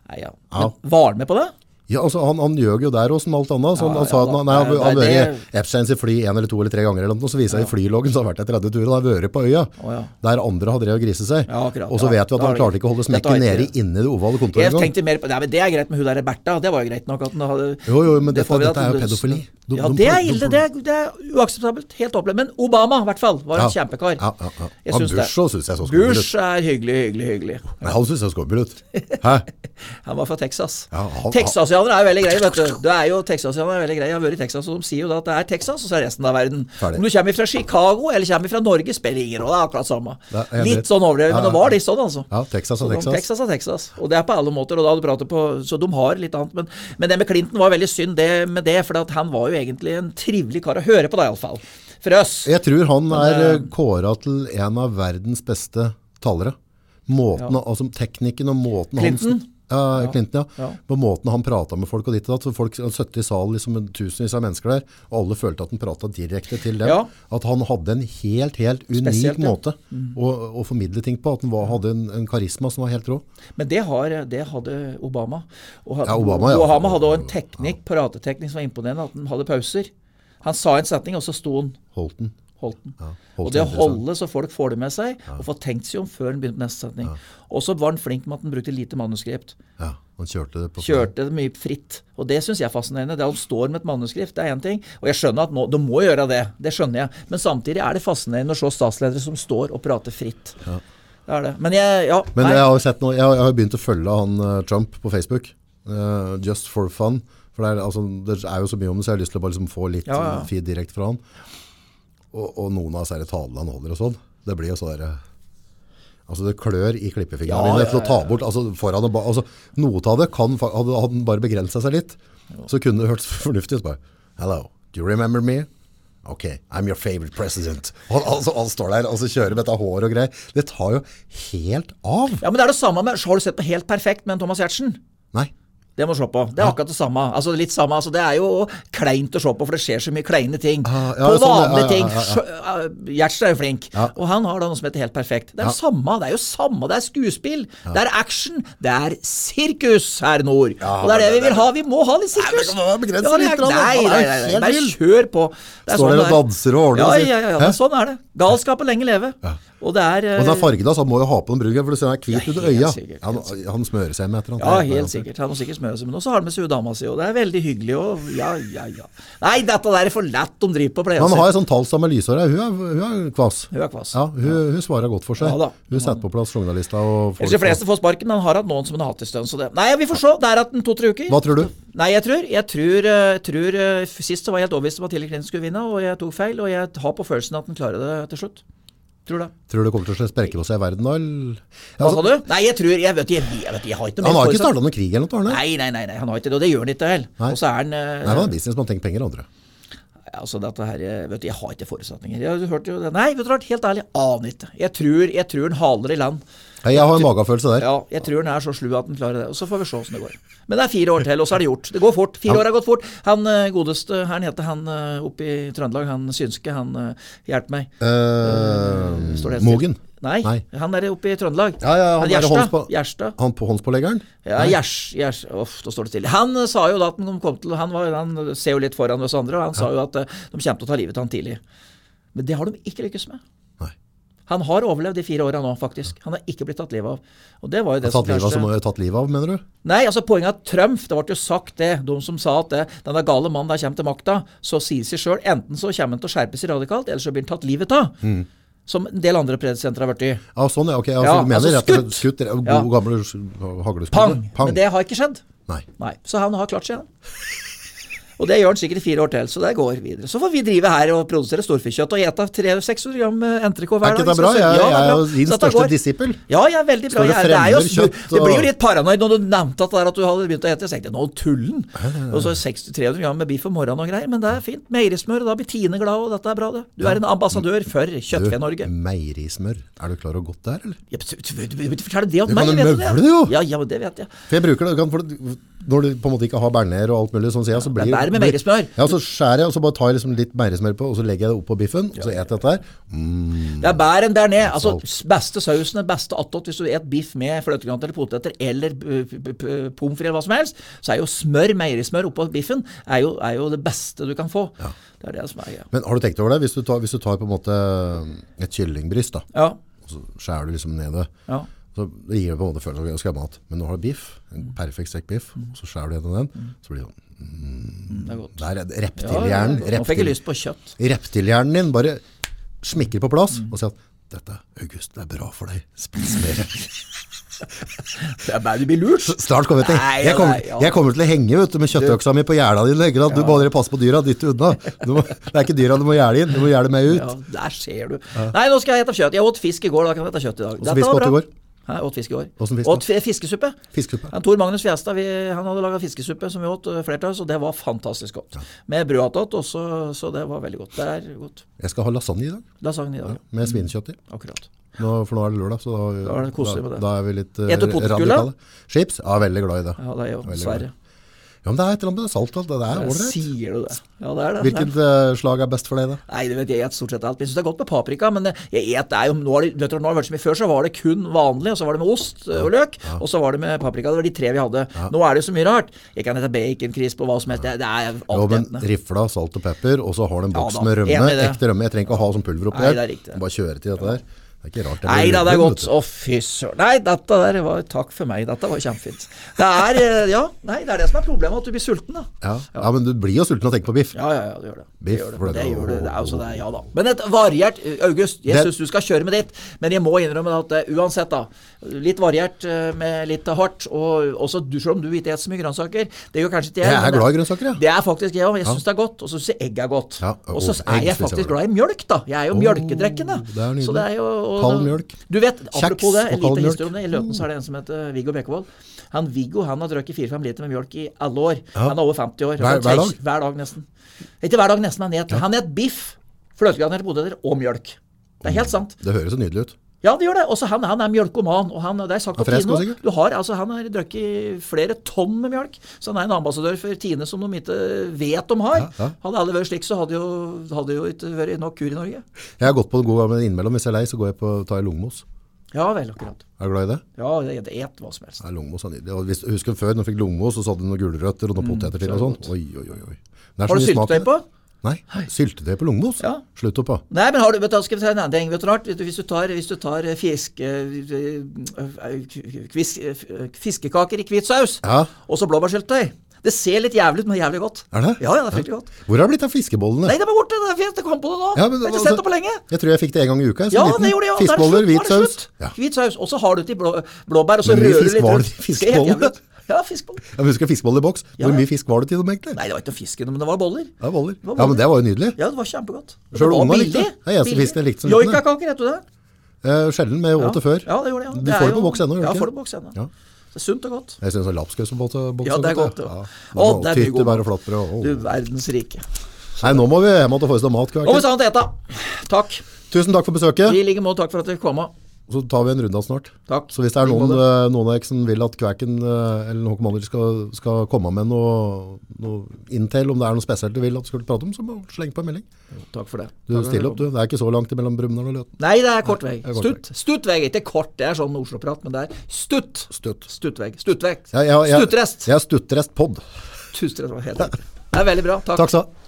Nei, ja. Ja. Men var han med på det? Ja, altså Han, han gjøg jo der også, som alt annet. Så han, Ja, han sa ja at han, nei, han, Nei, har vært Epsteins i fly en eller to eller tre ganger, eller noe, så viser jeg i flyloggen så har han vært der 30 turer. Han har vært på øya, oh, ja. der andre har drevet og griset seg. Ja, akkurat, og så ja. vet vi at han klarte ikke å holde smekken nede inne i det ovale kontoret Jeg engang. tenkte mer på, nei, men Det er greit med hun der Bertha, det var jo greit nok. at den hadde, Jo, jo, men det dette- dette er jo pedofili. De- ja, de- det er ille. Det er, det er uakseptabelt. Helt opplevd. Men Obama i hvert fall var en Ja. kjempekar. Ja, ja, ja. Jeg syns. Bush også synes jeg så skummel ut. Bush er hyggelig, hyggelig, hyggelig. Men han synes jeg så skummel ut. *laughs* Hæ? Han var fra Texas. Ja, Texasianere er jo veldig greie, vet du. Det er jo Texasianere er veldig greie. Jeg har vært i Texas, og de sier jo da at det er Texas, og så er resten av verden. Ferdig. Om du kommer fra Chicago eller kommer fra Norge, spiller ingen rolle. Det er akkurat samme. Det er Litt sånn overdrevet, men det var litt sånn, altså. Ja, Texas og de- Texas. Texas og Texas. Og det er på alle måter, og da du prater på Så de har litt annet. Men, men det med Clinton var veldig synd det med det, for at han var jo egentlig en trivelig kar å høre på, da iallfall. For oss. Jeg tror han er eh, kåra til en av verdens beste talere. Måten, altså Teknikken og måten Clinton? han ja, Clinton, ja. På måten han prata med folk og ditt og datt. så Folk søtte i salen liksom tusenvis av mennesker der, og alle følte at han prata direkte til dem. Ja. At han hadde en helt, helt unik Spesielt, ja. Mm. måte å, å formidle ting på. At han var, hadde en, en karisma som var helt rå. Men det, har, det hadde Obama. Og Obama. Obama hadde også en teknikk, prateteknikk som var imponerende, at han hadde pauser. Han sa en setning, og så sto han Holdt den. holdt holdt og det å holde så folk får det med seg, og får tenkt seg om før han begynte på neste setning. Og så var han flink med at han brukte lite manuskript. Ja, han kjørte det på Kjørte det mye fritt. Og det syns jeg er fascinerende. Det at han står med et manuskript, det er én ting. Og jeg skjønner at nå, du må gjøre det. Det skjønner jeg. Men samtidig er det fascinerende å se statsledere som står og prater fritt. Det er det. Men jeg Ja. Men jeg har jo sett noe, jeg har, jeg har begynt å følge han eh, Trump på Facebook. Uh, just for fun. For det er, altså, det er jo så mye om det, så jeg har lyst til å bare liksom få litt Ja, ja. feed direkte fra han. Og, og noen av disse han holder og sånn, det blir jo så der, Altså det klør i klippefingrene Ja, mine ja, til å ta bort altså foran og altså, Noe av det kan Hadde han bare begrensa seg litt, så kunne det hørtes *laughs* fornuftig ut. bare, Hello, Do you remember me? Ok, I'm your favorite president. *laughs* Han, altså, han står der og så kjører med dette håret og greier. Det tar jo helt av. Ja, men det er det samme med Har du sett på Helt perfekt med Thomas Giertsen? Nei. Det må du se på. Det er akkurat det samme. Altså litt samme, altså Det er jo kleint å se på, for det skjer så mye kleine ting. Ah, ja, på sånn, ja, vanlige ja, ting. uh, Gjertsen er jo flink, og han har da noe som heter Helt perfekt. Det er jo samme. Det er jo samme. Det er skuespill. Det er action. Det er sirkus her nord. og det er det vi vil ha. Vi må ha litt sirkus. Nei, men Ja, litt. Nei, nei, nei. Bare kjør på. Står sånn der og er. danser og ordner sier- ja, ja, ja. Sånn er det. Galskapen lenge leve. Og det er Og den er eh, farget, altså. Han må jo ha på den brun, for du ser han er hvit under øya. sikkert, Han, han smører seg med et eller annet. Ja, helt sikkert. Han må sikkert smøre seg. med og så har han med seg dama si, og det er veldig hyggelig. Og ja, ja, ja. Nei, dette der er for lett de driver på pleier han har ei sånn talsdame med lyshår her. Hun er, hun er kvass. Hun er kvass. Ja, hun, hun svarer godt for seg. Ja da. Hun setter på plass Sogndal-lista. og Ellers de fleste får sparken, men han har hatt noen som han har hatt en stund. Så det. Nei, vi får se. Det er igjen to-tre uker. Hva tror du? Nei, jeg tror, jeg tror, jeg tror eh, Sist så var jeg helt overbevist om at Tilly Clinton skulle vinne, og jeg tok feil. Og jeg har på følelsen at han klarer det til slutt. Tror det. Tror du det kommer til å sprekke på seg i verden da? Hva altså, sa du? Nei, jeg tror Jeg vet, jeg, jeg, vet, jeg har ikke noe han har ikke starta noen krig eller noe? Arne. Nei, nei, nei, nei, han har ikke det, og det gjør han ikke heller. Og så er han uh, Nei, han er businessmann, tenker penger andre. Altså dette her, eh, vet du, Jeg har ikke forutsetninger. Jeg har hørt jo det. Nei, vet du helt ærlig, aner ikke. Jeg tror, jeg tror han haler i land. Ja, jeg har en magefølelse der. Ja, jeg tror den er så slu at den klarer det. Og Så får vi se åssen det går. Men det er fire år til, og så er det gjort. Det går fort. Fire år har gått fort. Han eh, godeste, her heter han eh, oppe i Trøndelag, han synske, han uh, hjelper meg. Eh, stille? Mogen? Nei, Nei. han er oppe i Trøndelag. Ja, ja, han er Gjerstad. Gjerstad. Han på håndspåleggeren? Ja, Gjers, Gjers, Uff, da står det stille. Han eh, sa jo da at de kom til Han, var, han ser jo litt foran oss andre, og han sa jo at eh, de kommer til å ta livet av han tidlig. Men det har de ikke lykkes med. Han har overlevd de fire åra nå, faktisk. Han har ikke blitt tatt livet av. Og det var jo det Tatt livet, av, kanskje- som har tatt livet av, mener du? Nei, altså poenget er at Trump, det ble jo sagt det, de som sa at det, den der gale mannen der kommer til makta, så sier seg sjøl enten så kommer han til å skjerpe seg radikalt, eller så blir han tatt livet av. Mm. Som en del andre presidenter har blitt. Ja, sånn, ja. Ok, altså, Ja, du mener altså rett og slett skutt. skutt. God, Ja. gamle hagleskudd. Pang! Men det har ikke skjedd. Nei. Nei, Så han har klart seg, han. *laughs* Og det gjør han sikkert i fire år til, så det går videre. Så får vi drive her og produsere storfekjøtt og ete 300-600 gram eh, hver hver Er ikke det bra? Jeg, ja, det er jo din største disippel. Ja, jeg er veldig bra. Det Jeg, det, jo, kjøtt du, det blir jo litt paranoid når du nevnte at, der at du hadde begynt å ete. Jeg tenkte nå tullen. Og så 60 300 gram med biff om morgenen og greier. Men det er fint. Meierismør, og da blir Tine glad, og dette er bra, det. Du er en ambassadør for Kjøttfe-Norge. Meierismør. Er du klar over godt det er, eller? Ja, du- du- du- du- Fortell det om Du meg, kan jo møvle det, jo. Ja, ja, det vet jeg. For jeg bruker det, du kan, for når du på en måte ikke har berner og alt mulig, sånn sier jeg, så blir det er bare med meierismør. Ja, så skjærer jeg, og så bare tar jeg liksom litt meierismør på, og så legger jeg det opp på biffen, og så eter jeg dette her. Mm, Det er bær enn ned. Altså, beste sausen, den beste attåt hvis du et biff med fløtegrønt eller poteter eller pommes frites eller hva som helst, så er jo smør, meierismør oppå biffen, er jo, er jo det beste du kan få. Det er det som er greia. Men har du tenkt over det? Hvis du tar, hvis du tar på en måte et kyllingbryst, da, Ja. og så skjærer du liksom ned det, ja. så det gir det på en måte følelse av at å skal ha mat. Men nå har du biff, en perfekt stekt biff, så skjærer du gjennom den, så blir det sånn, Det er godt. der er reptilhjernen, ja. Nå fikk jeg lyst på kjøtt. reptilhjernen din bare smikker på plass, Mm. og sier at dette, August, det er bra for deg, spis mer. *laughs* Det er bare du blir lurt. Snart kommer jeg til. Nei, Jeg kommer, nei, ja. jeg kommer til å henge vet du, med kjøttøksa mi på gjerda dine. Ja. Du må bare passe på dyra, dytte unna. Må, det er ikke dyra du må gjerde inn, du må gjerde meg ut. Ja, der ser du. Nei, nå skal jeg ete kjøtt. Jeg åt fisk i går, da kan jeg ete kjøtt i dag. Også Dette var bra. Hæ, åt fisk i år. Fisk Åt fiskesuppe. Fiskesuppe. Ja, Tor Magnus Fjestad vi, han hadde laga fiskesuppe som vi åt flertall, flere av, så det var fantastisk godt. Med brød attåt, også, så det var veldig godt. Det er godt. Jeg skal ha lasagne i dag, Lasagne i dag, ja. med svinekjøtt i. akkurat. Nå, for nå er det lørdag, så da, Da er det koselig med det. da, da er vi litt uh, Spiser du potetgull, da? Chips? Ja, veldig glad i det. Ja, det er jo Veldig Sverre. Ja, men det er et eller annet med det salt alt, det er ålreit. Sier du det? Ja, det er det. Hvilket uh, slag er best for deg da? Nei, det vet jeg, jeg et stort sett alt. Jeg syns det er godt med paprika. Men eh, jeg et, det er jo, nå har det, nå har det vært så mye Før så var det kun vanlig, og så var det med ost eh, og løk, og så var det med paprika. Det var de tre vi hadde. Nå er det jo så mye rart. Jeg kan hete baconkrisp og hva som helst. Det, det er Jo, alt men enten. rifla, salt og pepper, og så har du en Ja boks med rømme. Ekte rømme. Jeg trenger ikke å ha sånn pulver oppi her. er. Bare kjøre til dette der. Det er ikke rart. Nei da, det er godt. Å, fy søren. Nei, dette der var Takk for meg. Dette var kjempefint. Det er eh, Ja, nei, det er det som er problemet, at du blir sulten, da. Ja. ja, men du blir jo sulten av å tenke på biff. Ja, ja, ja, det gjør det. Biff, det gjør det. det- det gjør det. Det er jo så det er, ja da. Men et variert August, jeg Det- syns du skal kjøre med ditt, men jeg må innrømme at eh, uansett, da. Litt variert eh, med litt hardt, og også du, selv om du ikke spiser så mye grønnsaker. Det gjør kanskje ikke jeg. Jeg er glad i grønnsaker, ja. Det er faktisk jeg òg. Jeg syns det er godt. Og så syns jeg egg er godt. Ja, og så er egg jeg faktisk glad i mjølk, da. Jeg er jo oh, mjølkedrekkende. det er nydelig. så det jo, Og Kald mjølk. Du vet, apropos det, en liten historie om det. I Løten så er det en som heter Viggo Bekkevold. Han Viggo han har drukket 4-5 liter med mjølk i alle år. Han er over 50 år. Hver- hver dag? Hver dag nesten. Ikke hver dag nesten. Han et, han et biff, fløtegranert poteter og mjølk. Det er helt sant. Det høres så nydelig ut. Ja, det gjør det. Også han, han er mjølkoman. Og han, det er sagt på sikkert. Du har, altså, han har drukket flere tonn med mjølk. Så han er en ambassadør for Tine som de ikke vet de har. Ja, ja. Hadde alle vært slik, så hadde jo, hadde jo ikke vært nok kur i Norge. Jeg har gått på det gode gamle innimellom. Hvis jeg er lei, så går jeg på tar jeg lungmos. Ja vel, akkurat. Er du glad i det? Ja, jeg et hva som helst. Nei, lungmos er nydelig. Hvis, husker før, når du fikk lungmos, så hadde du noen gulrøtter og noen poteter til og sånn. Oi, oi, oi. oi. Har du i syltetøy på? Nei, syltetøy på lungmos? Ja. Slutt opp da. Nei, men har du, vet du, skal vi si en annen ting. Vet du rart? Vet du, Hvis du tar, hvis du tar fisk, eh, eh, eh, fiskekaker i hvit saus, Ja. og så blåbærsyltetøy Det ser litt jævlig ut, men jævlig godt. Er det? Ja, ja, det er fryktelig godt. Hvor har det blitt av fiskebollene? Nei, det er borte. Det er fint. Jeg kom på det nå. Ja, men jeg har ikke altså- sett det på lenge. Jeg tror jeg fikk det en gang i uka. Ja, liten. det gjorde jeg. ja. Er Fiskeboller, hvit saus. Ja. Hvit saus. Og så har du til blå, blåbær, og så rører du fisk litt rundt. det i. Ja, fiskeboller. Ja, men husker fiskeboller i boks? Hvor ja. mye fisk var det til dem egentlig? Nei, det var ikke fisken, men det var boller. Det var boller. var Ja, men det var jo nydelig. Ja, det var kjempegodt. Sjøl unga likte det. Det er eneste fisken jeg likte som liten. Joikakaker, heter det? Eh, sjelden, men jeg åt det før. Ja, det gjorde det. Ja. Du er får det på boks ennå, gjør du Ja, ikke? får det på boks ennå. Det er sunt og godt. Jeg syns lapskaus på boks Ja, det er godt. Ja. Ja. Ja. Å, det er mye god Tyttebær og mat. Du verdens rike. Nei, nå må vi hjem og få oss noe mat. Takk. Tusen takk for besøket. I like måte takk for at du kom. Så tar vi en runde snart. Takk. Så hvis det er noen, eh, noen av dere som vil at Kvæken eh, eller noen kommander skal, skal komme med noe, noe intel, om det er noe spesielt du vil at du skal prate om, så må sleng på en melding. Takk for det. Du Takk stiller opp, du. Det er ikke så langt mellom Brumunddal og Løten. Nei, det er kort vei. Stutt. Stutt vei. Ikke kort, det er sånn Oslo-prat, men det er stutt. Stutt. Stuttvegg. Stuttvegg. Jeg, jeg, jeg, Stuttrest. jeg er stuttrest pod. Tusen takk. Helt riktig. Det er veldig bra. Takk. Takk du ha.